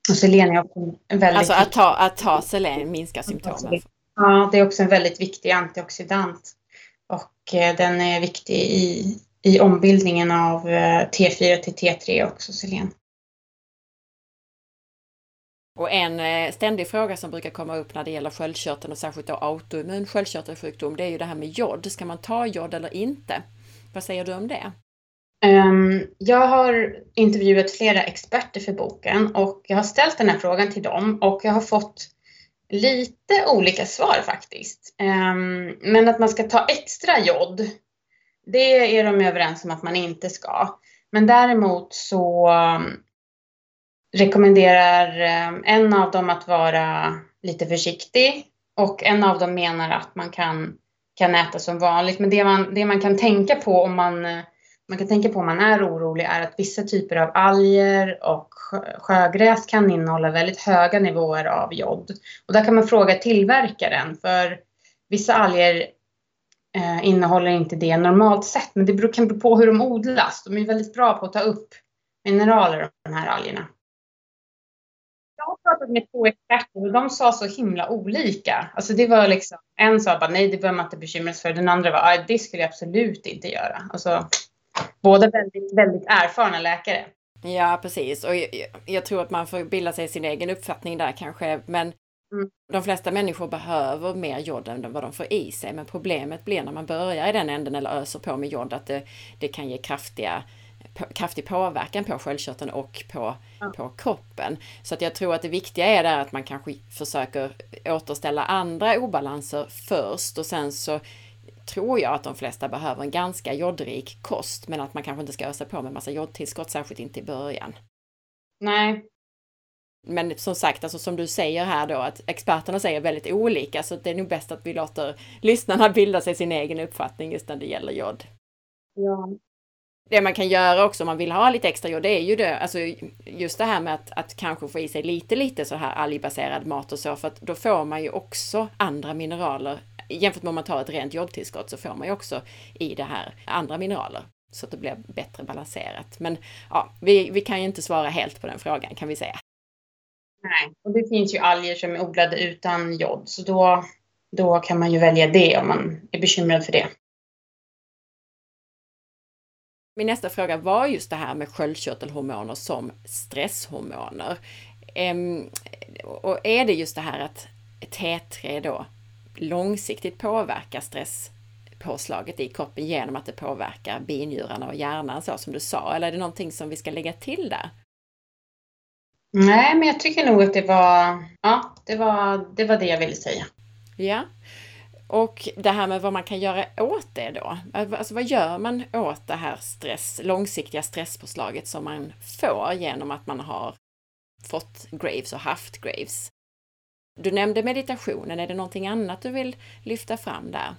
Och selen är också en väldigt Alltså att ta, att ta selen minskar symptomen? Ja, det är också en väldigt viktig antioxidant. Och eh, den är viktig i, i ombildningen av eh, T4 till T3 också, selen. Och en eh, ständig fråga som brukar komma upp när det gäller sköldkörteln och särskilt då autoimmun sköldkörtelsjukdom, det är ju det här med jod. Ska man ta jod eller inte? Vad säger du om det? Ehm, jag har intervjuat flera experter för boken och jag har ställt den här frågan till dem och jag har fått lite olika svar faktiskt. Ehm, men att man ska ta extra jod, det är de överens om att man inte ska. Men däremot så ehm, rekommenderar en av dem att vara lite försiktig och en av dem menar att man kan, kan äta som vanligt. Men det man, det man kan tänka på om man eh, man kan tänka på om man är orolig är att vissa typer av alger och sjögräs kan innehålla väldigt höga nivåer av jod. Och där kan man fråga tillverkaren för vissa alger eh, innehåller inte det normalt sett men det kan bero på hur de odlas. De är väldigt bra på att ta upp mineraler av de här algerna. Jag har pratat med två experter och de sa så himla olika. Alltså det var liksom, en sa bara nej det behöver man inte bekymra sig för. Den andra var det skulle jag absolut inte göra. Alltså, båda väldigt, väldigt erfarna läkare. Ja, precis. Och jag, jag, tror att man får bilda sig sin egen uppfattning där kanske. Men mm. de flesta människor behöver mer jod än vad de får i sig. Men problemet blir när man börjar i den änden eller öser på med jod att det, det kan ge kraftiga kraftig påverkan på sköldkörteln och på, ja. på kroppen. Så att jag tror att det viktiga är där att man kanske försöker återställa andra obalanser först och sen så tror jag att de flesta behöver en ganska jodrik kost, men att man kanske inte ska ösa på med massa jodtillskott, särskilt inte i början. Nej. Men som sagt, alltså som du säger här då, att experterna säger väldigt olika, så det är nog bäst att vi låter lyssnarna bilda sig sin egen uppfattning just när det gäller jod. Ja. Det man kan göra också om man vill ha lite extra jod, det är ju det, alltså just det här med att, att kanske få i sig lite, lite så här algbaserad mat och så, för att då får man ju också andra mineraler jämfört med om man tar ett rent jodtillskott så får man ju också i det här andra mineraler så att det blir bättre balanserat. Men ja, vi, vi kan ju inte svara helt på den frågan kan vi säga. Nej, och det finns ju alger som är odlade utan jod, så då, då kan man ju välja det om man är bekymrad för det. Min nästa fråga var just det här med sköldkörtelhormoner som stresshormoner. Ehm, och är det just det här att T3 då långsiktigt påverkar stresspåslaget i kroppen genom att det påverkar binjurarna och hjärnan så som du sa? Eller är det någonting som vi ska lägga till där? Nej, men jag tycker nog att det var, ja, det var, det var det jag ville säga. Ja. Och det här med vad man kan göra åt det då. Alltså vad gör man åt det här stress, långsiktiga stresspåslaget som man får genom att man har fått Graves och haft Graves? Du nämnde meditationen, är det någonting annat du vill lyfta fram där?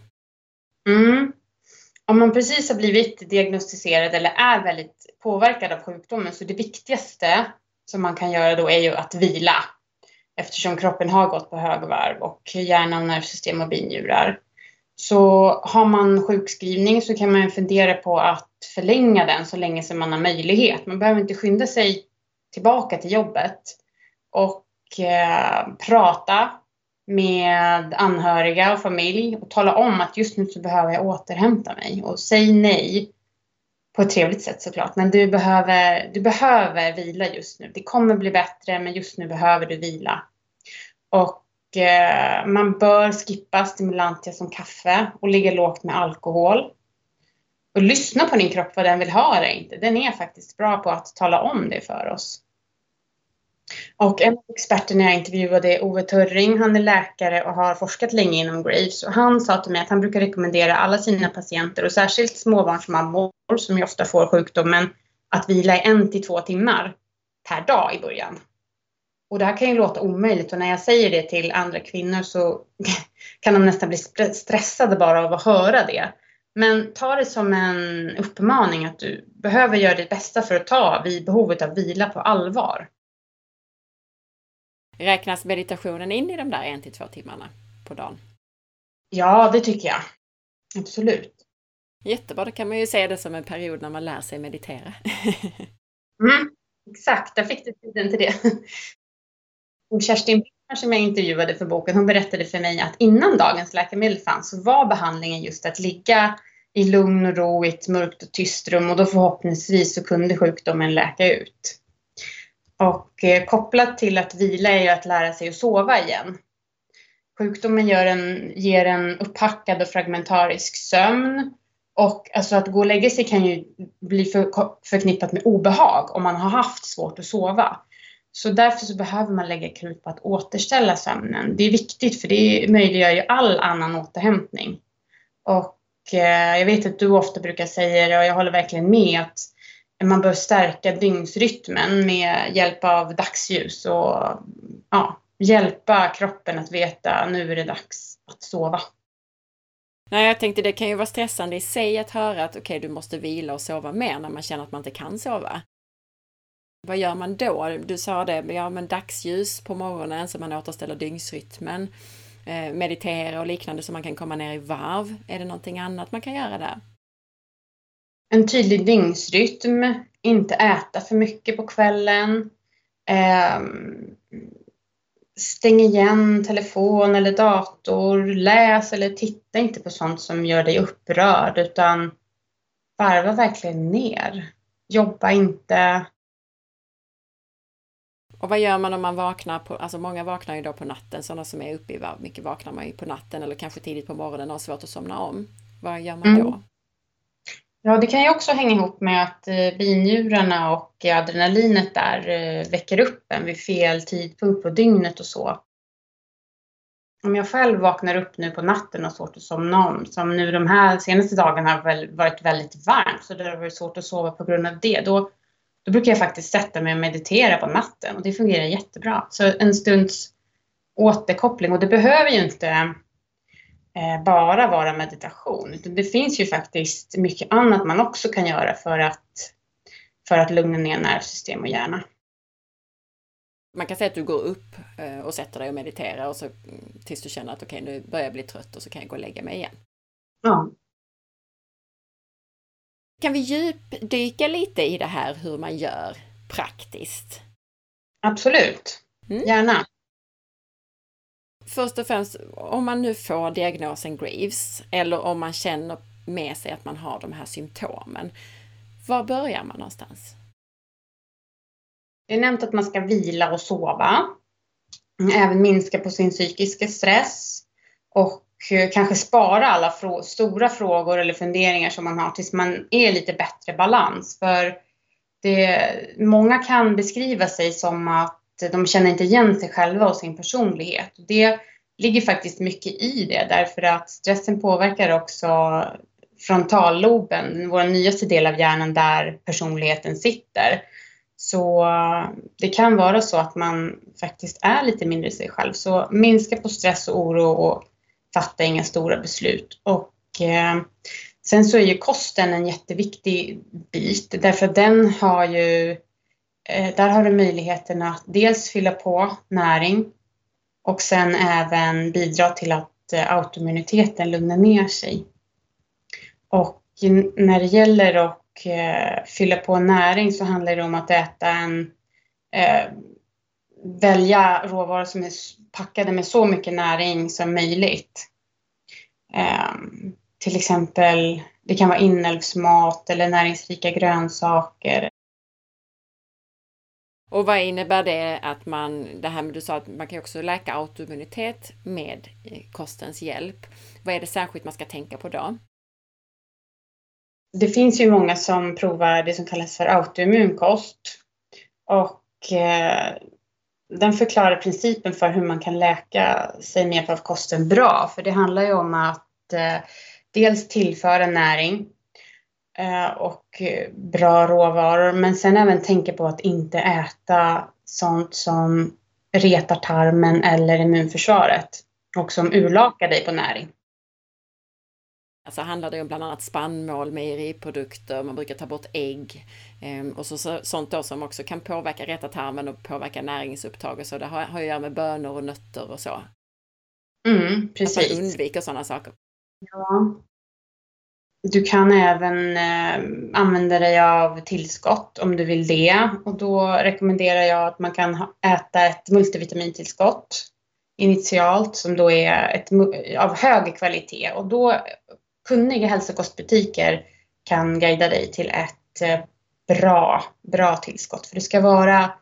Mm. Om man precis har blivit diagnostiserad eller är väldigt påverkad av sjukdomen så det viktigaste som man kan göra då är ju att vila eftersom kroppen har gått på högvarv och hjärnan, nervsystem och binjurar. Så har man sjukskrivning så kan man fundera på att förlänga den så länge som man har möjlighet. Man behöver inte skynda sig tillbaka till jobbet och Eh, prata med anhöriga och familj och tala om att just nu så behöver jag återhämta mig och säg nej på ett trevligt sätt såklart. Men du behöver, du behöver vila just nu. Det kommer bli bättre men just nu behöver du vila. Och eh, man bör skippa stimulantia som kaffe och ligga lågt med alkohol. Och lyssna på din kropp vad den vill ha eller inte. Den är faktiskt bra på att tala om det för oss. Och en av experterna jag intervjuade är Ove Törring. Han är läkare och har forskat länge inom Graves. Och han sa till mig att han brukar rekommendera alla sina patienter och särskilt småbarnsmammor som ju ofta får sjukdomen att vila i en till två timmar per dag i början. Och det här kan ju låta omöjligt och när jag säger det till andra kvinnor så kan de nästan bli stressade bara av att höra det. Men ta det som en uppmaning att du behöver göra ditt bästa för att ta vid behovet av vila på allvar. Räknas meditationen in i de där en till två timmarna på dagen? Ja, det tycker jag. Absolut. Jättebra, då kan man ju se det som en period när man lär sig meditera. mm, exakt, där fick du tiden till det. Kerstin som jag intervjuade för boken, hon berättade för mig att innan dagens läkemedel fanns så var behandlingen just att ligga i lugn och ro i ett mörkt och tyst rum och då förhoppningsvis så kunde sjukdomen läka ut. Och eh, kopplat till att vila är ju att lära sig att sova igen. Sjukdomen gör en, ger en upphackad och fragmentarisk sömn. Och alltså att gå och lägga sig kan ju bli för, förknippat med obehag om man har haft svårt att sova. Så därför så behöver man lägga krut på att återställa sömnen. Det är viktigt för det möjliggör ju all annan återhämtning. Och eh, jag vet att du ofta brukar säga det och jag håller verkligen med att man bör stärka dygnsrytmen med hjälp av dagsljus och ja, hjälpa kroppen att veta nu är det dags att sova. Nej, jag tänkte det kan ju vara stressande i sig att höra att okej, okay, du måste vila och sova mer när man känner att man inte kan sova. Vad gör man då? Du sa det, ja men dagsljus på morgonen så man återställer dygnsrytmen. Eh, meditera och liknande så man kan komma ner i varv. Är det någonting annat man kan göra där? En tydlig dygnsrytm, inte äta för mycket på kvällen. Eh, stäng igen telefon eller dator. Läs eller titta inte på sånt som gör dig upprörd utan varva verkligen ner. Jobba inte och vad gör man om man vaknar på, alltså många vaknar ju då på natten, sådana som är uppe i varv, mycket vaknar man ju på natten eller kanske tidigt på morgonen och har svårt att somna om. Vad gör man då? Mm. Ja, det kan ju också hänga ihop med att eh, binjurarna och adrenalinet där eh, väcker upp en vid fel tidpunkt på dygnet och så. Om jag själv vaknar upp nu på natten och har svårt att somna om, som nu de här senaste dagarna har väl varit väldigt varmt så det har varit svårt att sova på grund av det, då då brukar jag faktiskt sätta mig och meditera på natten och det fungerar jättebra. Så en stunds återkoppling och det behöver ju inte bara vara meditation utan det finns ju faktiskt mycket annat man också kan göra för att, för att lugna ner nervsystem och hjärna. Man kan säga att du går upp eh, och sätter dig och mediterar och så tills du känner att okej, okay, nu börjar jag bli trött och så kan jag gå och lägga mig igen. Ja, kan vi djupdyka lite i det här hur man gör praktiskt? Absolut, mm. gärna. Först och främst, om man nu får diagnosen Graves eller om man känner med sig att man har de här symptomen, var börjar man någonstans? Det är nämnt att man ska vila och sova. Även minska på sin psykiska stress och eh, kanske spara alla frå stora frågor eller funderingar som man har tills man är lite bättre balans. För det, många kan beskriva sig som att de känner inte igen sig själva och sin personlighet. Det ligger faktiskt mycket i det därför att stressen påverkar också frontalloben, vår nyaste del av hjärnan där personligheten sitter. Så det kan vara så att man faktiskt är lite mindre sig själv. Så minska på stress och oro och fatta inga stora beslut. Och eh, sen så är ju kosten en jätteviktig bit därför att den har ju, Eh, där har du möjligheten att dels fylla på näring och sen även bidra till att eh, autoimmuniteten lugnar ner sig. Och när det gäller att eh, fylla på näring så handlar det om att äta en eh, välja råvaror som är packade med så mycket näring som möjligt. Eh, till exempel, det kan vara inälvsmat eller näringsrika grönsaker. Och vad innebär det att man, det här med du sa att man kan också läka autoimmunitet med eh, kostens hjälp. Vad är det särskilt man ska tänka på då? det finns ju många som provar det som kallas för autoimmunkost. Och eh, den förklarar principen för hur man kan läka sig med hjälp av kosten bra. För det handlar ju om att eh, dels tillföra näring och bra råvaror. Men sen även tänka på att inte äta sånt som retar tarmen eller immunförsvaret och som urlakar dig på näring. Alltså handlar det om bland annat spannmål, mejeriprodukter, man brukar ta bort ägg eh, och så, så, sånt då som också kan påverka rätta tarmen och påverka näringsupptag och så. Det har, har att göra med bönor och nötter och så. Mm, precis. Att man undviker sådana saker. Ja. Du kan även eh, använda dig av tillskott om du vill det och då rekommenderar jag att man kan äta ett multivitamintillskott initialt som då är ett, av hög kvalitet och då kunniga hälsokostbutiker kan guida dig till ett eh, bra, bra tillskott. För det ska vara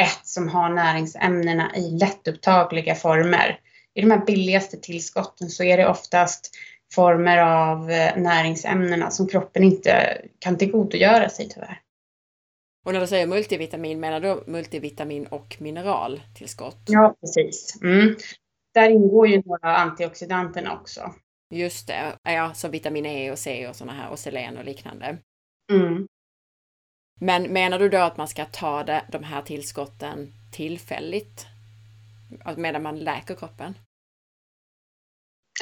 ett som har näringsämnena i lättupptagliga former. I de här billigaste tillskotten så är det oftast former av eh, näringsämnena som kroppen inte kan tillgodogöra sig tyvärr. Och när du säger multivitamin, menar du multivitamin och mineraltillskott? Ja, precis. Mm. Där ingår ju några antioxidanterna också. Just det, ja, som vitamin E och C och sådana här och selen och liknande. Mm. Men menar du då att man ska ta det, de här tillskotten tillfälligt? Medan man läker kroppen?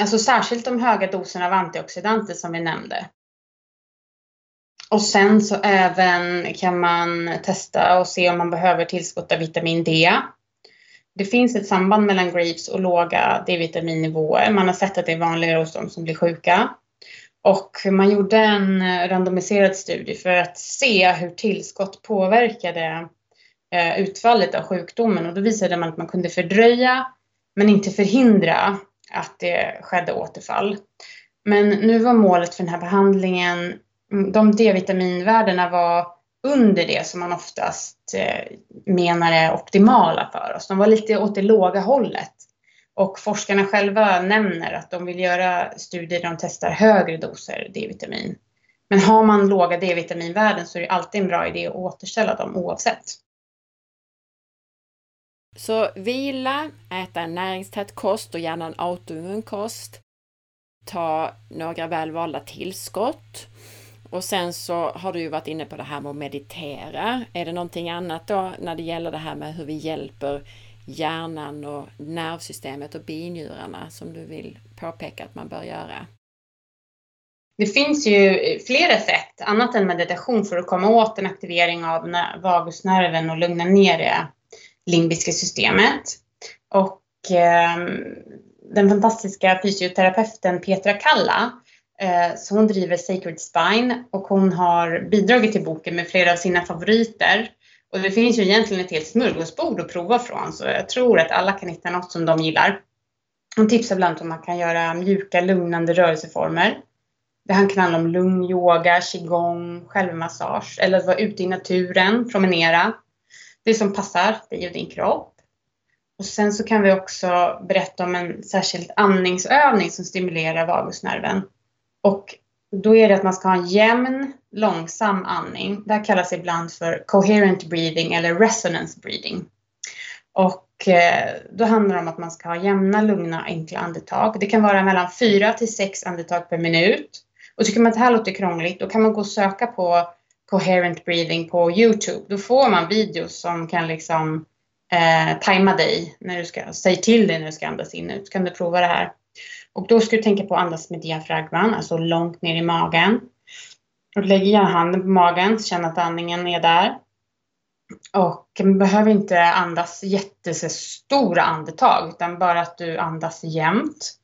Alltså särskilt de höga doserna av antioxidanter som vi nämnde. Och sen så även kan man testa och se om man behöver tillskott av vitamin D det finns ett samband mellan grapes och låga D-vitaminnivåer. Man har sett att det är vanligare hos de som blir sjuka. Och man gjorde en randomiserad studie för att se hur tillskott påverkade eh, utfallet av sjukdomen och då visade man att man kunde fördröja men inte förhindra att det skedde återfall. Men nu var målet för den här behandlingen, de D-vitaminvärdena var under det som man oftast eh, menar är optimala för oss. De var lite åt det låga hållet. Och forskarna själva nämner att de vill göra studier där de testar högre doser D-vitamin. Men har man låga D-vitaminvärden så är det alltid en bra idé att återställa dem oavsett. Så vila, äta en näringstät kost och gärna en autoimmun kost. Ta några välvalda tillskott och sen så har du ju varit inne på det här med att meditera. Är det någonting annat då när det gäller det här med hur vi hjälper hjärnan och nervsystemet och binjurarna som du vill påpeka att man bör göra? Det finns ju flera sätt, annat än meditation, för att komma åt en aktivering av vagusnerven och lugna ner det limbiska systemet. Och eh, den fantastiska fysioterapeuten Petra Kalla Eh, så hon driver Sacred Spine och hon har bidragit till boken med flera av sina favoriter. Och det finns ju egentligen ett helt smörgåsbord att prova från så jag tror att alla kan hitta något som de gillar. Hon tipsar bland annat om man kan göra mjuka lugnande rörelseformer. Det här kan handla om lugn yoga, qigong, självmassage eller att vara ute i naturen, promenera. Det som passar dig och din kropp. Och sen så kan vi också berätta om en särskild andningsövning som stimulerar vagusnerven. Och då är det att man ska ha en jämn, långsam andning. Det här kallas ibland för coherent breathing eller resonance breathing. Och eh, då handlar det om att man ska ha jämna, lugna, enkla andetag. Det kan vara mellan fyra till sex andetag per minut. Och tycker man att det här låter krångligt, då kan man gå och söka på coherent breathing på Youtube. Då får man videos som kan liksom eh, tajma dig när du ska, säg till dig när du ska andas in ut. Kan du prova det här? Och då ska du tänka på att andas med diafragman, alltså långt ner i magen. Och lägger gärna handen på magen, känn att andningen är där. Och man behöver inte andas jättestora andetag utan bara att du andas jämnt.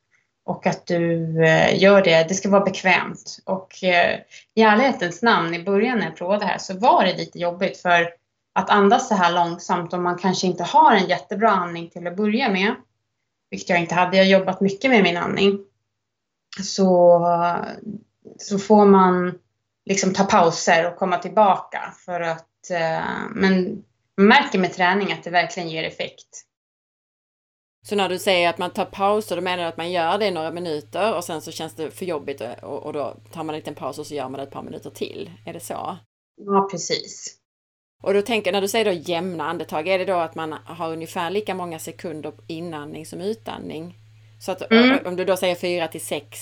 Och att du eh, gör det, det ska vara bekvämt. Och eh, i ärlighetens namn, i början när jag provade det här så var det lite jobbigt för att andas så här långsamt om man kanske inte har en jättebra andning till att börja med, vilket jag inte hade, jag jobbat mycket med min andning, så, så får man liksom ta pauser och komma tillbaka för att, eh, men man märker med träning att det verkligen ger effekt. Så när du säger att man tar pauser, då menar du att man gör det i några minuter och sen så känns det för jobbigt och, och då tar man en liten paus och så gör man det ett par minuter till. Är det så? Ja, precis. Och då tänker när du säger då jämna andetag, är det då att man har ungefär lika många sekunder inandning som utandning? Så att mm. om du då säger fyra till sex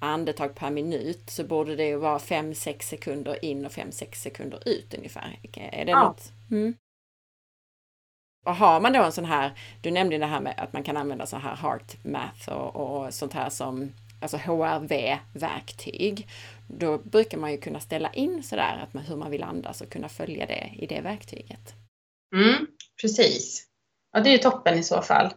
andetag per minut så borde det ju vara 5-6 sekunder in och 5-6 sekunder ut ungefär. Är det ja. något? Mm. Och har man då en sån här, du nämnde det här med att man kan använda så här heart math och, och sånt här som alltså HRV-verktyg. Då brukar man ju kunna ställa in sådär att man, hur man vill andas och kunna följa det i det verktyget. Mm, precis. Ja, det är ju toppen i så fall.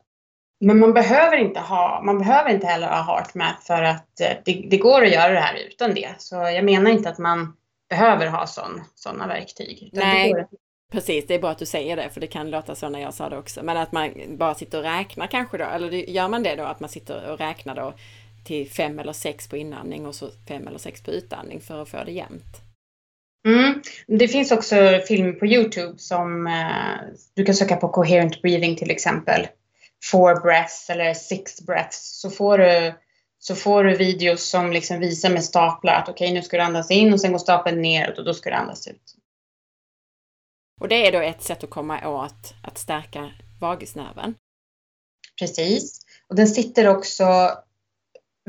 Men man behöver inte ha, man behöver inte heller ha HeartMath för att eh, det, det, går att göra det här utan det. Så jag menar inte att man behöver ha sådana verktyg. Nej, precis. Det är bra att du säger det, för det kan låta så när jag sa det också. Men att man bara sitter och räknar kanske då, eller gör man det då att man sitter och räknar då till fem eller sex på inandning och så fem eller sex på utandning för att få det jämnt. Mm. Det finns också filmer på Youtube som eh, du kan söka på coherent breathing till exempel. Four breaths eller six breaths så får du, så får du videos som liksom visar med staplar att okej okay, nu ska du andas in och sen går stapeln neråt och då ska du andas ut. Och det är då ett sätt att komma åt att stärka vagusnerven? Precis. Och den sitter också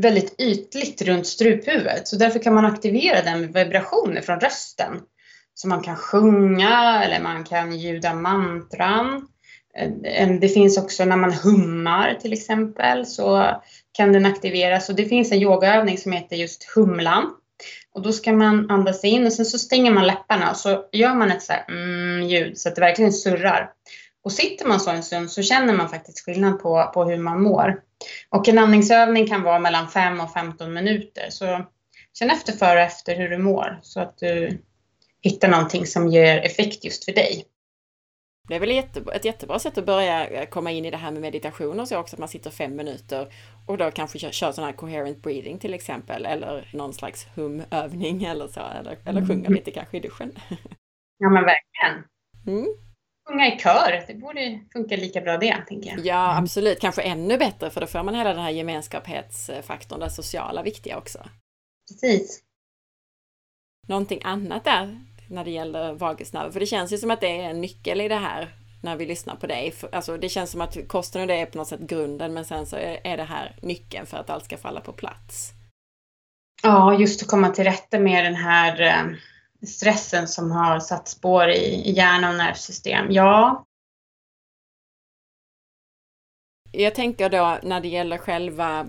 väldigt ytligt runt struphuvudet. Så därför kan man aktivera den med vibrationer från rösten. Så man kan sjunga eller man kan ljuda mantran. Ehm, det finns också när man hummar till exempel så kan den aktiveras. Och det finns en yogaövning som heter just humlan. Och då ska man andas in och sen så stänger man läpparna och så gör man ett så här mm, ljud så att det verkligen surrar. Och sitter man så en stund så känner man faktiskt skillnad på, på hur man mår. Och en andningsövning kan vara mellan 5 och 15 minuter. Så känn efter före och efter hur du mår så att du hittar någonting som ger effekt just för dig. Det är väl ett jättebra sätt att börja komma in i det här med meditation och så också, att man sitter fem minuter och då kanske kör, kör sån här coherent breathing till exempel, eller någon slags humövning eller så, eller, eller sjunga mm. lite kanske i duschen. Ja men verkligen. Mm sjunga i kör, det borde funka lika bra det, tänker jag. Ja, absolut. Kanske ännu bättre, för då får man hela den här gemenskapsfaktorn, det sociala viktiga också. Precis. Någonting annat där när det gäller vagusnerv? För det känns ju som att det är en nyckel i det här när vi lyssnar på dig. Alltså det känns som att kosten och det är på något sätt grunden, men sen så är det här nyckeln för att allt ska falla på plats. Ja, just att komma till rätta med den här eh, stressen som har satt spår i hjärna och nervsystem? Ja. Jag tänker då när det gäller själva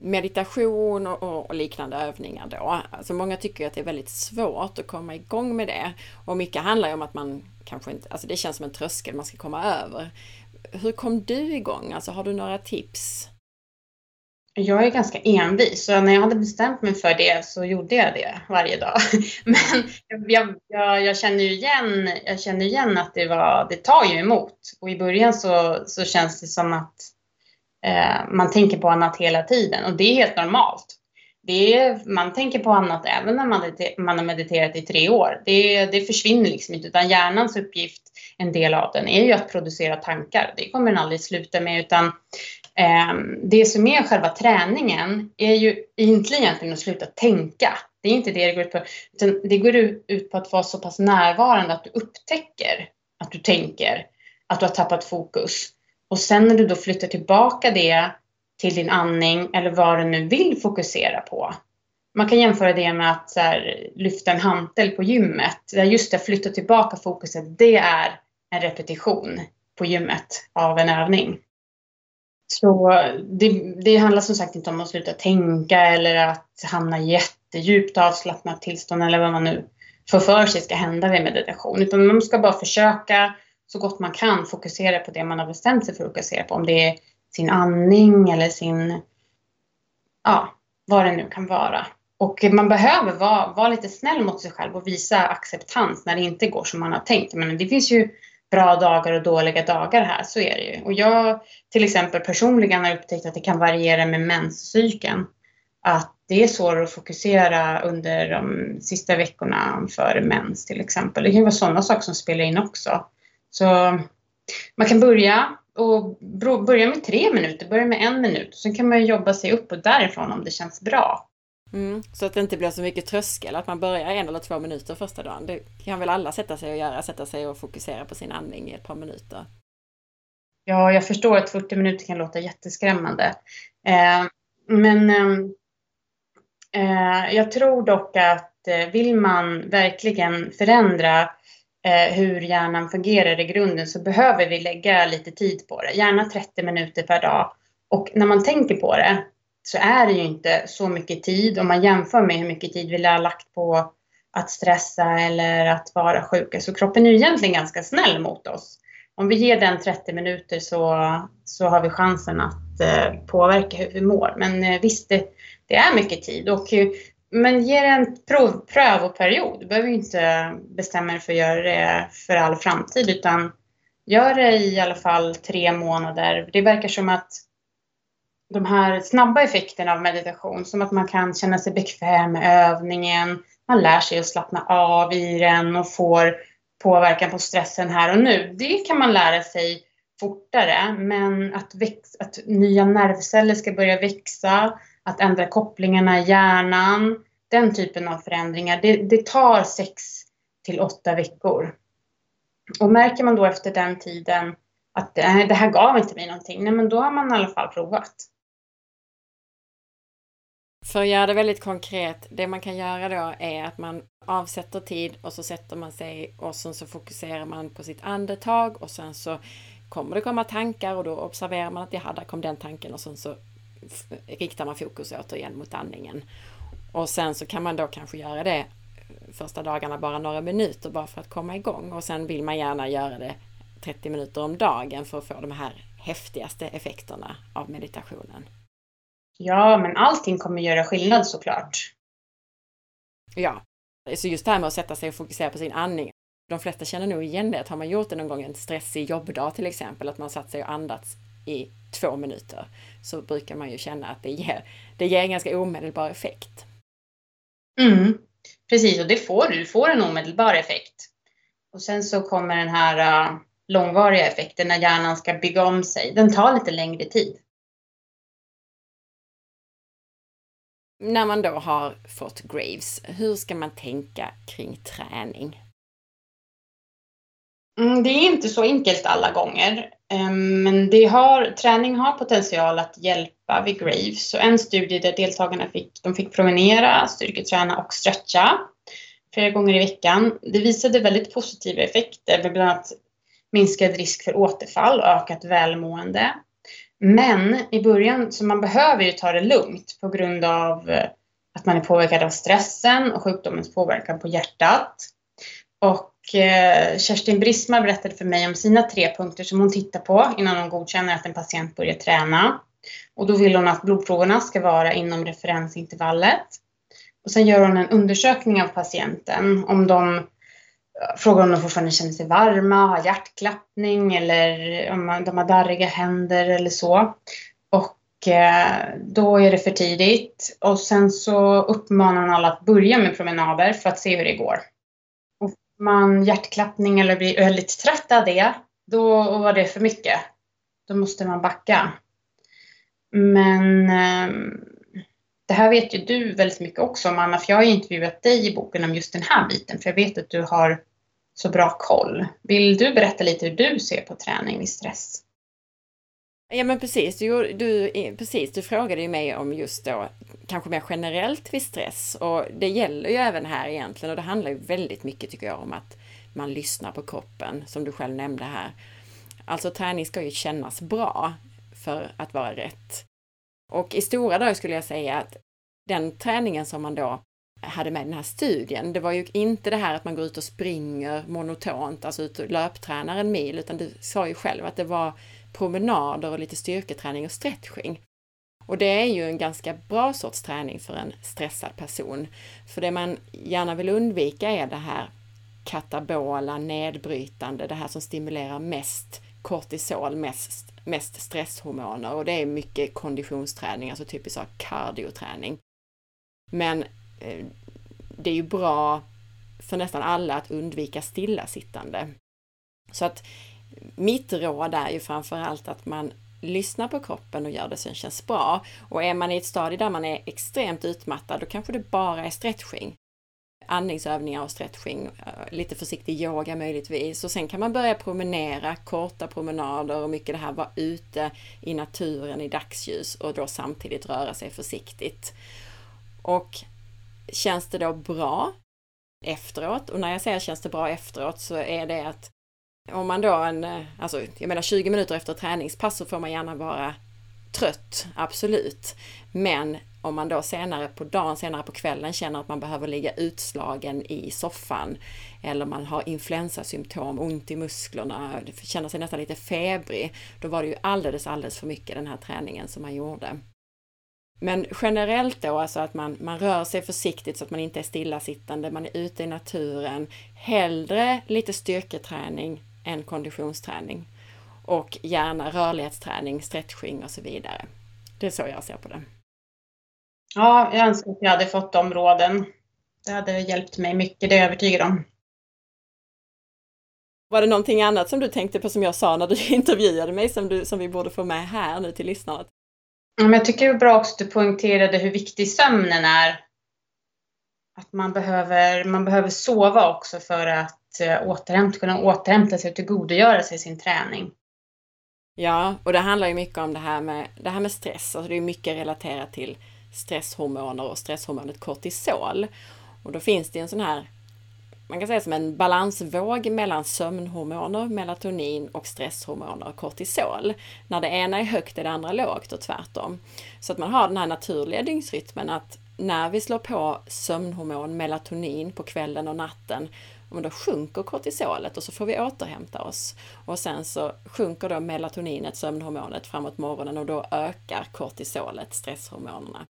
meditation och, och, liknande övningar då. Alltså många tycker att det är väldigt svårt att komma igång med det. Och mycket handlar ju om att man kanske inte, alltså det känns som en tröskel man ska komma över. Hur kom du igång? Alltså har du några tips? Jag är ganska envis, så när jag hade bestämt mig för det så gjorde jag det varje dag. Men jag, jag, jag känner ju igen, jag känner igen att det, var, det tar ju emot. Och i början så, så känns det som att Eh, man tänker på annat hela tiden och det är helt normalt. Det är, man tänker på annat även när man, man har mediterat i tre år. Det, det försvinner liksom inte, utan hjärnans uppgift, en del av den, är ju att producera tankar. Det kommer den aldrig sluta med, utan eh, det som är själva träningen är ju egentligen att sluta tänka. Det är inte det det går ut på. Utan det går ut på att vara så pass närvarande att du upptäcker att du tänker, att du har tappat fokus. Och sen när du då flyttar tillbaka det till din andning eller vad du nu vill fokusera på. Man kan jämföra det med att här, lyfta en hantel på gymmet. Där just det, flytta tillbaka fokuset, det är en repetition på gymmet av en övning. Så det, det handlar som sagt inte om att sluta tänka eller att hamna i jättedjupt avslappnat tillstånd eller vad man nu får för sig ska hända vid meditation. Utan man ska bara försöka så gott man kan fokusera på det man har bestämt sig för att fokusera på. Om det är sin andning eller sin, ja, vad det nu kan vara. Och man behöver vara, vara lite snäll mot sig själv och visa acceptans när det inte går som man har tänkt. Men det finns ju bra dagar och dåliga dagar här, så är det ju. Och jag till exempel personligen har upptäckt att det kan variera med menscykeln. Att det är svårare att fokusera under de sista veckorna före mens till exempel. Det kan vara sådana saker som spelar in också. Så man kan börja och börja med tre minuter, börja med en minut. Sen kan man jobba sig upp och därifrån om det känns bra. Mm, så att det inte blir så mycket tröskel, att man börjar en eller två minuter första dagen. Det kan väl alla sätta sig och göra, sätta sig och fokusera på sin andning i ett par minuter. Ja, jag förstår att 40 minuter kan låta jätteskrämmande. Eh, men ehm, eh, jag tror dock att eh, vill man verkligen förändra Eh, hur hjärnan fungerar i grunden så behöver vi lägga lite tid på det. Gärna 30 minuter per dag. Och när man tänker på det så är det ju inte så mycket tid om man jämför med hur mycket tid vi har lagt på att stressa eller att vara sjuka. Så kroppen är ju egentligen ganska snäll mot oss. Om vi ger den 30 minuter så, så har vi chansen att eh, påverka hur vi mår. Men eh, visst, det, det, är mycket tid. Och, eh, men ge det en prov, prövoperiod. Du behöver inte bestämma dig för att göra det för all framtid utan gör det i alla fall tre månader. Det verkar som att de här snabba effekterna av meditation, som att man kan känna sig bekväm med övningen, man lär sig att slappna av i den och får påverkan på stressen här och nu. Det kan man lära sig fortare, men att, växa, att nya nervceller ska börja växa, att ändra kopplingarna i hjärnan, den typen av förändringar, det, det tar sex till åtta veckor. Och märker man då efter den tiden att det här gav inte mig någonting, nej men då har man i alla fall provat. För att göra det väldigt konkret, det man kan göra då är att man avsätter tid och så sätter man sig och sen så fokuserar man på sitt andetag och sen så kommer det komma tankar och då observerar man att ja, där kom den tanken och sen så riktar man fokus återigen mot andningen. Och sen så kan man då kanske göra det första dagarna bara några minuter bara för att komma igång och sen vill man gärna göra det 30 minuter om dagen för att få de här häftigaste effekterna av meditationen. Ja, men allting kommer göra skillnad såklart. Ja, så just det här med att sätta sig och fokusera på sin andning. De flesta känner nog igen det, att har man gjort det någon gång en stressig jobbdag till exempel, att man satt sig och andats i två minuter, så brukar man ju känna att det ger, det ger en ganska omedelbar effekt. Mm, precis, och det får du. Du får en omedelbar effekt. Och sen så kommer den här uh, långvariga effekten när hjärnan ska bygga om sig. Den tar lite längre tid. när man då har fått Graves, hur ska man tänka kring träning? Mm, det är inte så enkelt alla gånger. Ehm, men det har, träning har potential att hjälpa vid Graves. Så en studie där deltagarna fick, de fick promenera, styrketräna och stretcha flera gånger i veckan. Det visade väldigt positiva effekter med bland annat minskad risk för återfall och ökat välmående. Men i början, så man behöver ju ta det lugnt på grund av eh, att man är påverkad av stressen och sjukdomens påverkan på hjärtat. Och Eh, Kerstin Brismar berättade för mig om sina tre punkter som hon tittar på innan hon godkänner att en patient börjar träna. Och då vill hon att blodproverna ska vara inom referensintervallet. Och sen gör hon en undersökning av patienten om de frågar om de fortfarande känner sig varma, har hjärtklappning eller om de har darriga händer eller så. Och eh, då är det för tidigt. Och sen så uppmanar hon alla att börja med promenader för att se hur det går. Man hjärtklappning eller blir väldigt trött av det, då var det för mycket. Då måste man backa. Men eh, det här vet ju du väldigt mycket också om Anna, för jag har intervjuat dig i boken om just den här biten, för jag vet att du har så bra koll. Vill du berätta lite hur du ser på träning vid stress? Ja men precis, du, du, precis, du frågade ju mig om just då kanske mer generellt vid stress och det gäller ju även här egentligen och det handlar ju väldigt mycket tycker jag om att man lyssnar på kroppen som du själv nämnde här. Alltså träning ska ju kännas bra för att vara rätt. Och i stora drag skulle jag säga att den träningen som man då hade med den här studien, det var ju inte det här att man går ut och springer monotont, alltså ut och löptränar en mil, utan du sa ju själv att det var promenader och lite styrketräning och stretching. Och det är ju en ganska bra sorts träning för en stressad person. För det man gärna vill undvika är det här katabola, nedbrytande, det här som stimulerar mest kortisol, mest, mest stresshormoner och det är mycket konditionsträning, alltså typiskt så kardioträning. Men Eh, det är ju bra för nästan alla att undvika stillasittande. Så att mitt råd är ju framförallt att man lyssnar på kroppen och gör det som känns bra. Och är man i ett stadie där man är extremt utmattad, då kanske det bara är stretching. Andningsövningar och stretching, eh, lite försiktig yoga möjligtvis. Och sen kan man börja promenera, korta promenader och mycket det här vara ute i naturen i dagsljus och då samtidigt röra sig försiktigt. Och känns det då bra efteråt, och när jag säger känns det bra efteråt så är det att om man då en, eh, alltså jag menar 20 minuter efter träningspass så får man gärna vara trött, absolut. Men om man då senare på dagen, senare på kvällen känner att man behöver ligga utslagen i soffan eller man har influensasymptom, ont i musklerna, känner sig nästan lite febrig, då var det ju alldeles, alldeles för mycket den här träningen som man gjorde. Men generellt då, alltså att man, man rör sig försiktigt så att man inte är stillasittande, man är ute i naturen, hellre lite styrketräning än konditionsträning. Och gärna rörlighetsträning, stretching och så vidare. Det är så jag ser på det. Ja, jag önskar att jag hade fått de råden. Det hade hjälpt mig mycket, det är jag övertygad om. Var det någonting annat som du tänkte på som jag sa när du intervjuade mig som, du, som vi borde få med här nu till lyssnarna? Jag tycker det är bra också att du poängterade hur viktig sömnen är. Att man behöver, man behöver sova också för att eh, återhämta, kunna återhämta sig och tillgodogöra sig sin träning. Ja, och det handlar ju mycket om det här med, det här med stress. Alltså det är mycket relaterat till stresshormoner och stresshormonet kortisol. Och då finns det en sån här, man kan säga som en balansvåg mellan sömnhormoner, melatonin och stresshormoner, kortisol. När det ena är högt är det andra lågt och tvärtom. Så att man har den här naturliga dygnsrytmen att när vi slår på sömnhormon, melatonin på kvällen och natten, då sjunker kortisolet och så får vi återhämta oss. Och sen så sjunker då melatoninet, sömnhormonet, framåt morgonen och då ökar kortisolet, stresshormonerna.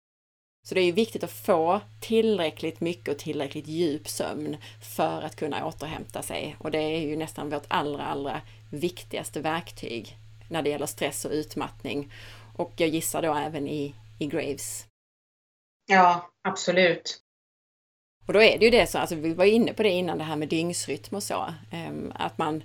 Så det är ju viktigt att få tillräckligt mycket och tillräckligt djup sömn för att kunna återhämta sig. Och det är ju nästan vårt allra, allra viktigaste verktyg när det gäller stress och utmattning. Och jag gissar då även i, i Graves. Ja, absolut. Och då är det ju det så, alltså vi var inne på det innan det här med dygnsrytm och så, ehm, att man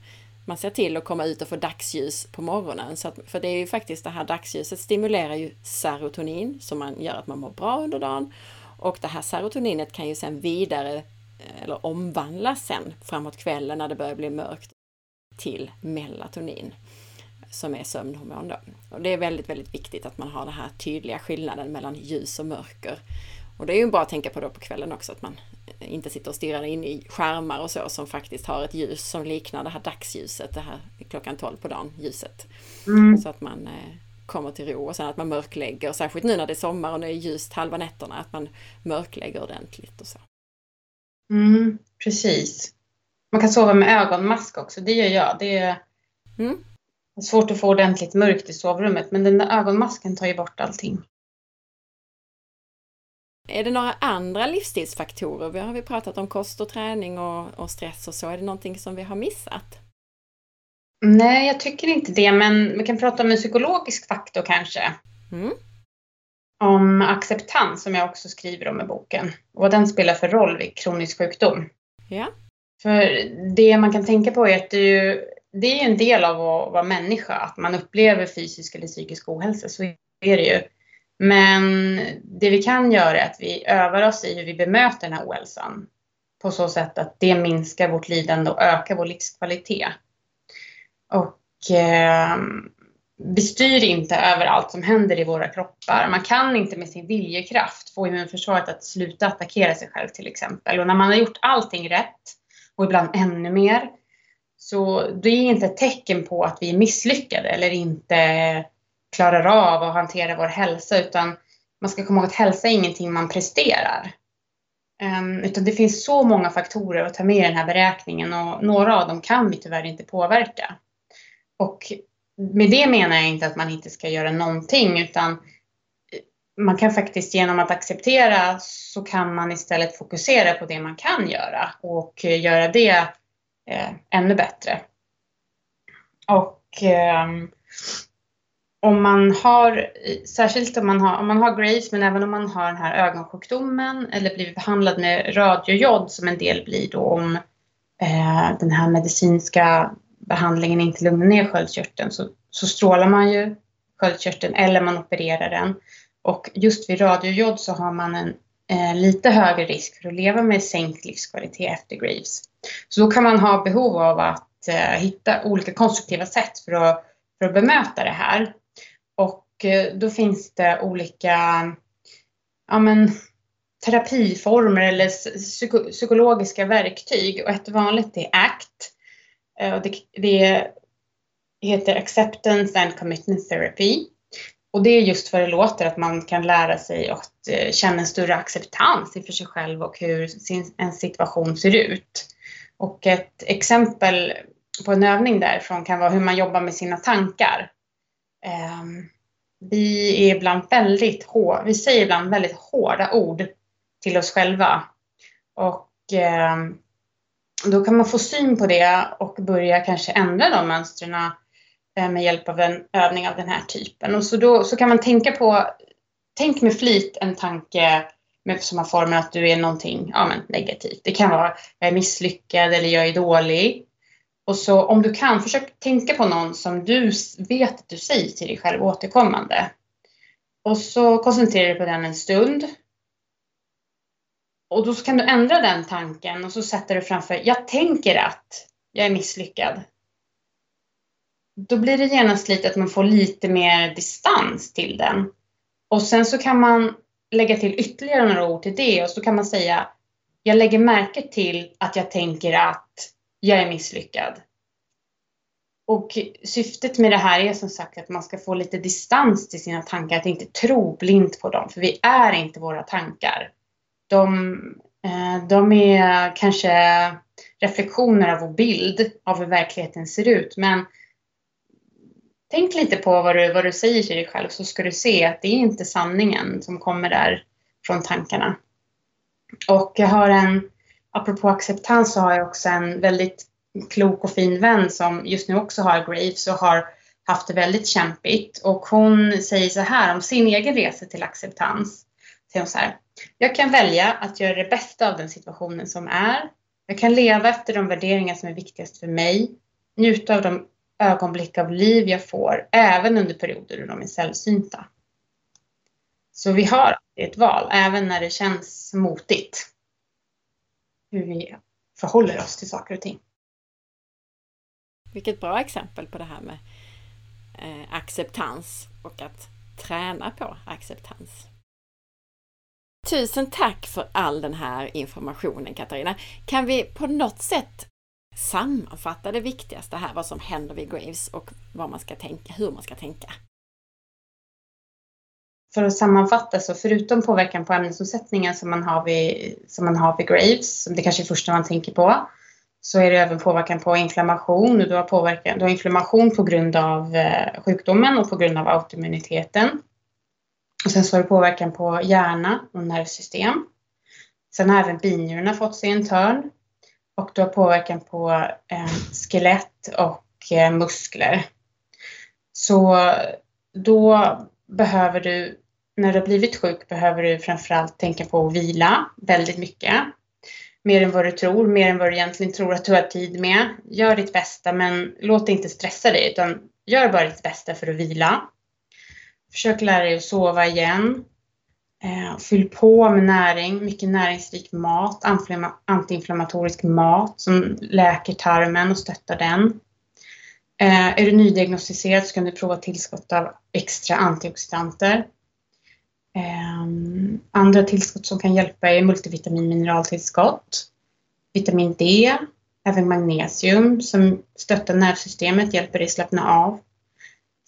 man ser till att komma ut och få dagsljus på morgonen. Så att, för det är ju faktiskt det här dagsljuset stimulerar ju serotonin som man gör att man mår bra under dagen. Och det här serotoninet kan ju sen vidare eh, eller omvandlas sen framåt kvällen när det börjar bli mörkt till melatonin som är sömnhormon då. Och det är väldigt, väldigt viktigt att man har den här tydliga skillnaden mellan ljus och mörker. Och det är ju bra att tänka på då på kvällen också att man inte sitter och stirrar in i skärmar och så som faktiskt har ett ljus som liknar det här dagsljuset, det här klockan 12 på dagen ljuset. Mm. Så att man eh, kommer till ro och sen att man mörklägger, särskilt nu när det är sommar och det är ljust halva nätterna, att man mörklägger ordentligt och så. Mm, precis. Man kan sova med ögonmask också, det gör jag. Det är mm. svårt att få ordentligt mörkt i sovrummet men den där ögonmasken tar ju bort allting. Är det några andra livsstilsfaktorer? Vi har vi pratat om kost och träning och, och stress och så. Är det någonting som vi har missat? Nej, jag tycker inte det, men vi kan prata om en psykologisk faktor kanske. Mm. Om acceptans, som jag också skriver om i boken. Och vad den spelar för roll vid kronisk sjukdom. Ja. För det man kan tänka på är att det är, ju, det är en del av att vara människa, att man upplever fysisk eller psykisk ohälsa. Så är det ju. Men det vi kan göra är att vi övar oss i hur vi bemöter den här ohälsan på så sätt att det minskar vårt lidande och ökar vår livskvalitet. Och eh, vi styr inte över allt som händer i våra kroppar. Man kan inte med sin viljekraft få immunförsvaret att sluta attackera sig själv till exempel. Och när man har gjort allting rätt och ibland ännu mer så det är inte ett tecken på att vi är misslyckade eller inte klarar av att hantera vår hälsa utan man ska komma ihåg att hälsa är ingenting man presterar. Um, utan det finns så många faktorer att ta med i den här beräkningen och några av dem kan vi tyvärr inte påverka. Och med det menar jag inte att man inte ska göra någonting utan man kan faktiskt genom att acceptera så kan man istället fokusera på det man kan göra och göra det eh, ännu bättre. Och eh, om man har, särskilt om man har, om man har Graves, men även om man har den här ögonsjukdomen eller blivit behandlad med radiojod som en del blir då om eh, den här medicinska behandlingen inte lugnar ner sköldkörteln så, så strålar man ju sköldkörteln eller man opererar den. Och just vid radiojod så har man en eh, lite högre risk för att leva med sänkt livskvalitet efter Graves. Så då kan man ha behov av att eh, hitta olika konstruktiva sätt för att, för att bemöta det här. Eh, då finns det olika ja, men, terapiformer eller psyko psykologiska verktyg och ett vanligt är ACT. Eh, och det, det heter Acceptance and Commitment Therapy. Och det är just vad det låter, att man kan lära sig att eh, känna en större acceptans inför sig själv och hur sin, en situation ser ut. Och ett exempel på en övning därifrån kan vara hur man jobbar med sina tankar. Um, vi är ibland väldigt hår, vi säger ibland väldigt hårda ord till oss själva. Och eh, då kan man få syn på det och börja kanske ändra de mönstren eh, med hjälp av en övning av den här typen. Och så, då, så kan man tänka på, tänk med flit en tanke med, som har formen att du är någonting ja, men, negativt. Det kan vara jag är misslyckad eller jag är dålig. Och så om du kan, försök tänka på någon som du vet att du säger till dig själv återkommande. Och så koncentrerar du på den en stund. Och då kan du ändra den tanken och så sätter du framför, jag tänker att jag är misslyckad. Då blir det genast lite att man får lite mer distans till den. Och sen så kan man lägga till ytterligare några ord till det och så kan man säga jag lägger märke till att jag tänker att jag är misslyckad. Och syftet med det här är som sagt att man ska få lite distans till sina tankar, att inte tro blint på dem, för vi är inte våra tankar. De, eh, de är kanske reflektioner av vår bild av hur verkligheten ser ut, men tänk lite på vad du, vad du säger till dig själv så ska du se att det är inte sanningen som kommer där från tankarna. Och jag har en, apropå acceptans så har jag också en väldigt klok och fin vän som just nu också har Graves och har haft det väldigt kämpigt. Och hon säger så här om sin egen resa till acceptans. Säger hon så här. Jag kan välja att göra det bästa av den situationen som är. Jag kan leva efter de värderingar som är viktigast för mig. Njuta av de ögonblick av liv jag får, även under perioder då de är sällsynta. Så vi har ett val, även när det känns motigt. Hur vi förhåller oss till saker och ting. Vilket bra exempel på det här med eh, acceptans och att träna på acceptans. Tusen tack för all den här informationen Katarina. Kan vi på något sätt sammanfatta det viktigaste här, vad som händer vid Graves och vad man ska tänka, hur man ska tänka? För att sammanfatta så förutom påverkan på ämnesomsättningen som man har vid, som man har vid Graves, som det kanske är första man tänker på, så är det även påverkan på inflammation. Du har, påverkan, du har inflammation på grund av eh, sjukdomen och på grund av autoimmuniteten. Och sen så har du påverkan på hjärna och nervsystem. Sen har även binjurarna fått sig en törn och du har påverkan på eh, skelett och eh, muskler. Så då behöver du, när du har blivit sjuk, behöver du framförallt tänka på att vila väldigt mycket. Mer än vad du tror, mer än vad du egentligen tror att du har tid med. Gör ditt bästa men låt inte stressa dig utan gör bara ditt bästa för att vila. Försök lära dig att sova igen. Eh, fyll på med näring, mycket näringsrik mat, antiinflammatorisk mat som läker tarmen och stöttar den. Eh, är du nydiagnostiserad så kan du prova tillskott av extra antioxidanter. Eh, andra tillskott som kan hjälpa är multivitamin mineraltillskott, vitamin D, även magnesium som stöttar nervsystemet, hjälper dig slappna av.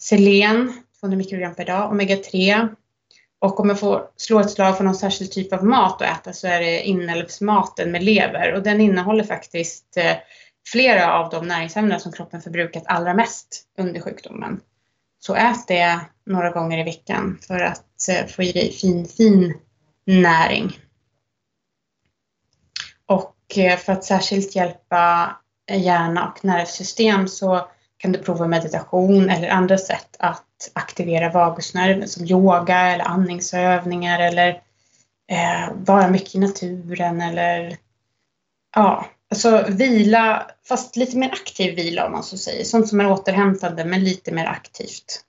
Selen, 200 mikrogram per dag, omega-3. Och om jag får slå ett slag för någon särskild typ av mat att äta så är det inälvsmaten med lever och den innehåller faktiskt eh, flera av de näringsämnen som kroppen förbrukat allra mest under sjukdomen. Så ät det några gånger i veckan för att eh, få i dig fin, fin näring. Och eh, för att särskilt hjälpa hjärna och nervsystem så kan du prova meditation eller andra sätt att aktivera vagusnerven som yoga eller andningsövningar eller eh, vara mycket i naturen eller ja, alltså vila, fast lite mer aktiv vila om man så säger. Sånt som är återhämtande men lite mer aktivt.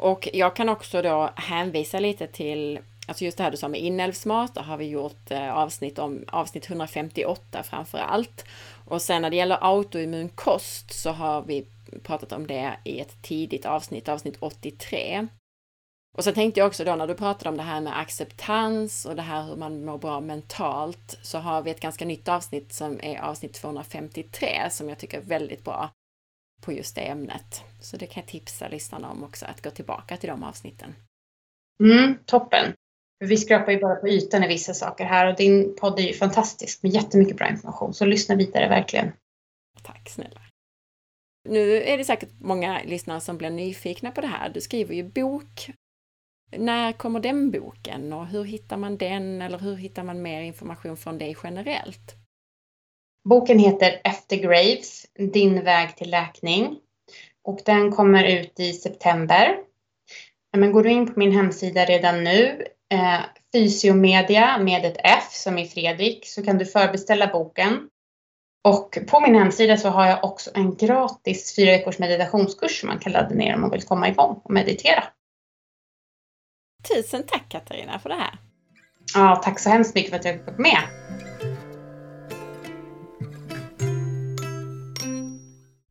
Och jag kan också då hänvisa lite till Alltså just det här du sa med inälvsmat, där har vi gjort eh, avsnitt om avsnitt 158 framför allt. Och sen när det gäller autoimmun kost så har vi pratat om det i ett tidigt avsnitt, avsnitt 83. Och så tänkte jag också då när du pratade om det här med acceptans och det här hur man mår bra mentalt så har vi ett ganska nytt avsnitt som är avsnitt 253 som jag tycker är väldigt bra på just det ämnet. Så det kan jag tipsa lyssnarna om också, att gå tillbaka till de avsnitten. Mm, toppen! Vi skrapar ju bara på ytan i vissa saker här och din podd är ju fantastisk med jättemycket bra information, så lyssna vidare verkligen. Tack snälla! Nu är det säkert många lyssnare som blir nyfikna på det här. Du skriver ju bok. När kommer den boken och hur hittar man den eller hur hittar man mer information från dig generellt? Boken heter Efter Graves, Din väg till läkning och den kommer ut i september. Men går du in på min hemsida redan nu, eh, Fysiomedia med ett F som i Fredrik, så kan du förbeställa boken. Och på min hemsida så har jag också en gratis fyra veckors meditationskurs som man kan ladda ner om man vill komma igång och meditera. Tusen tack Katarina för det här! Ja, tack så hemskt mycket för att jag fick vara med!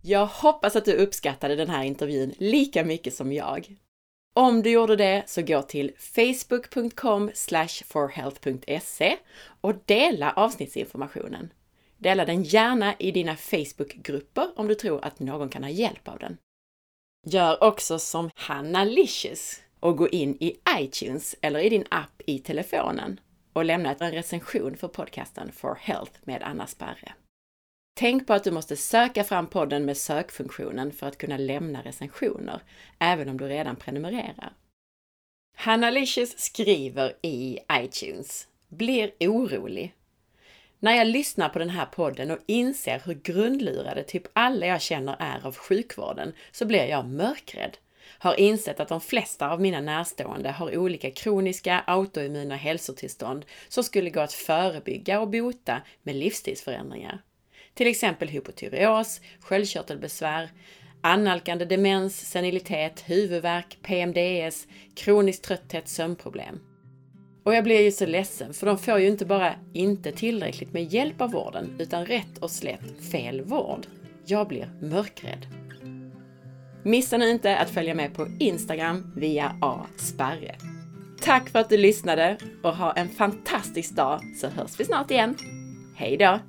Jag hoppas att du uppskattade den här intervjun lika mycket som jag. Om du gjorde det så gå till facebook.com forhealth.se och dela avsnittsinformationen. Dela den gärna i dina Facebookgrupper om du tror att någon kan ha hjälp av den. Gör också som Hanna Licious och gå in i iTunes eller i din app i telefonen och lämna en recension för podcasten For Health med Anna Sparre. Tänk på att du måste söka fram podden med sökfunktionen för att kunna lämna recensioner, även om du redan prenumererar. Hanna Licious skriver i iTunes Blir orolig. När jag lyssnar på den här podden och inser hur grundlurade typ alla jag känner är av sjukvården så blir jag mörkrädd. Har insett att de flesta av mina närstående har olika kroniska autoimmuna hälsotillstånd som skulle gå att förebygga och bota med livsstilsförändringar. Till exempel hypotyreos, sköldkörtelbesvär, annalkande demens, senilitet, huvudvärk, PMDS, kronisk trötthet, sömnproblem. Och jag blir ju så ledsen, för de får ju inte bara inte tillräckligt med hjälp av vården, utan rätt och slätt fel vård. Jag blir mörkrädd. Missa nu inte att följa med på Instagram via asparre. Tack för att du lyssnade och ha en fantastisk dag så hörs vi snart igen. Hej då!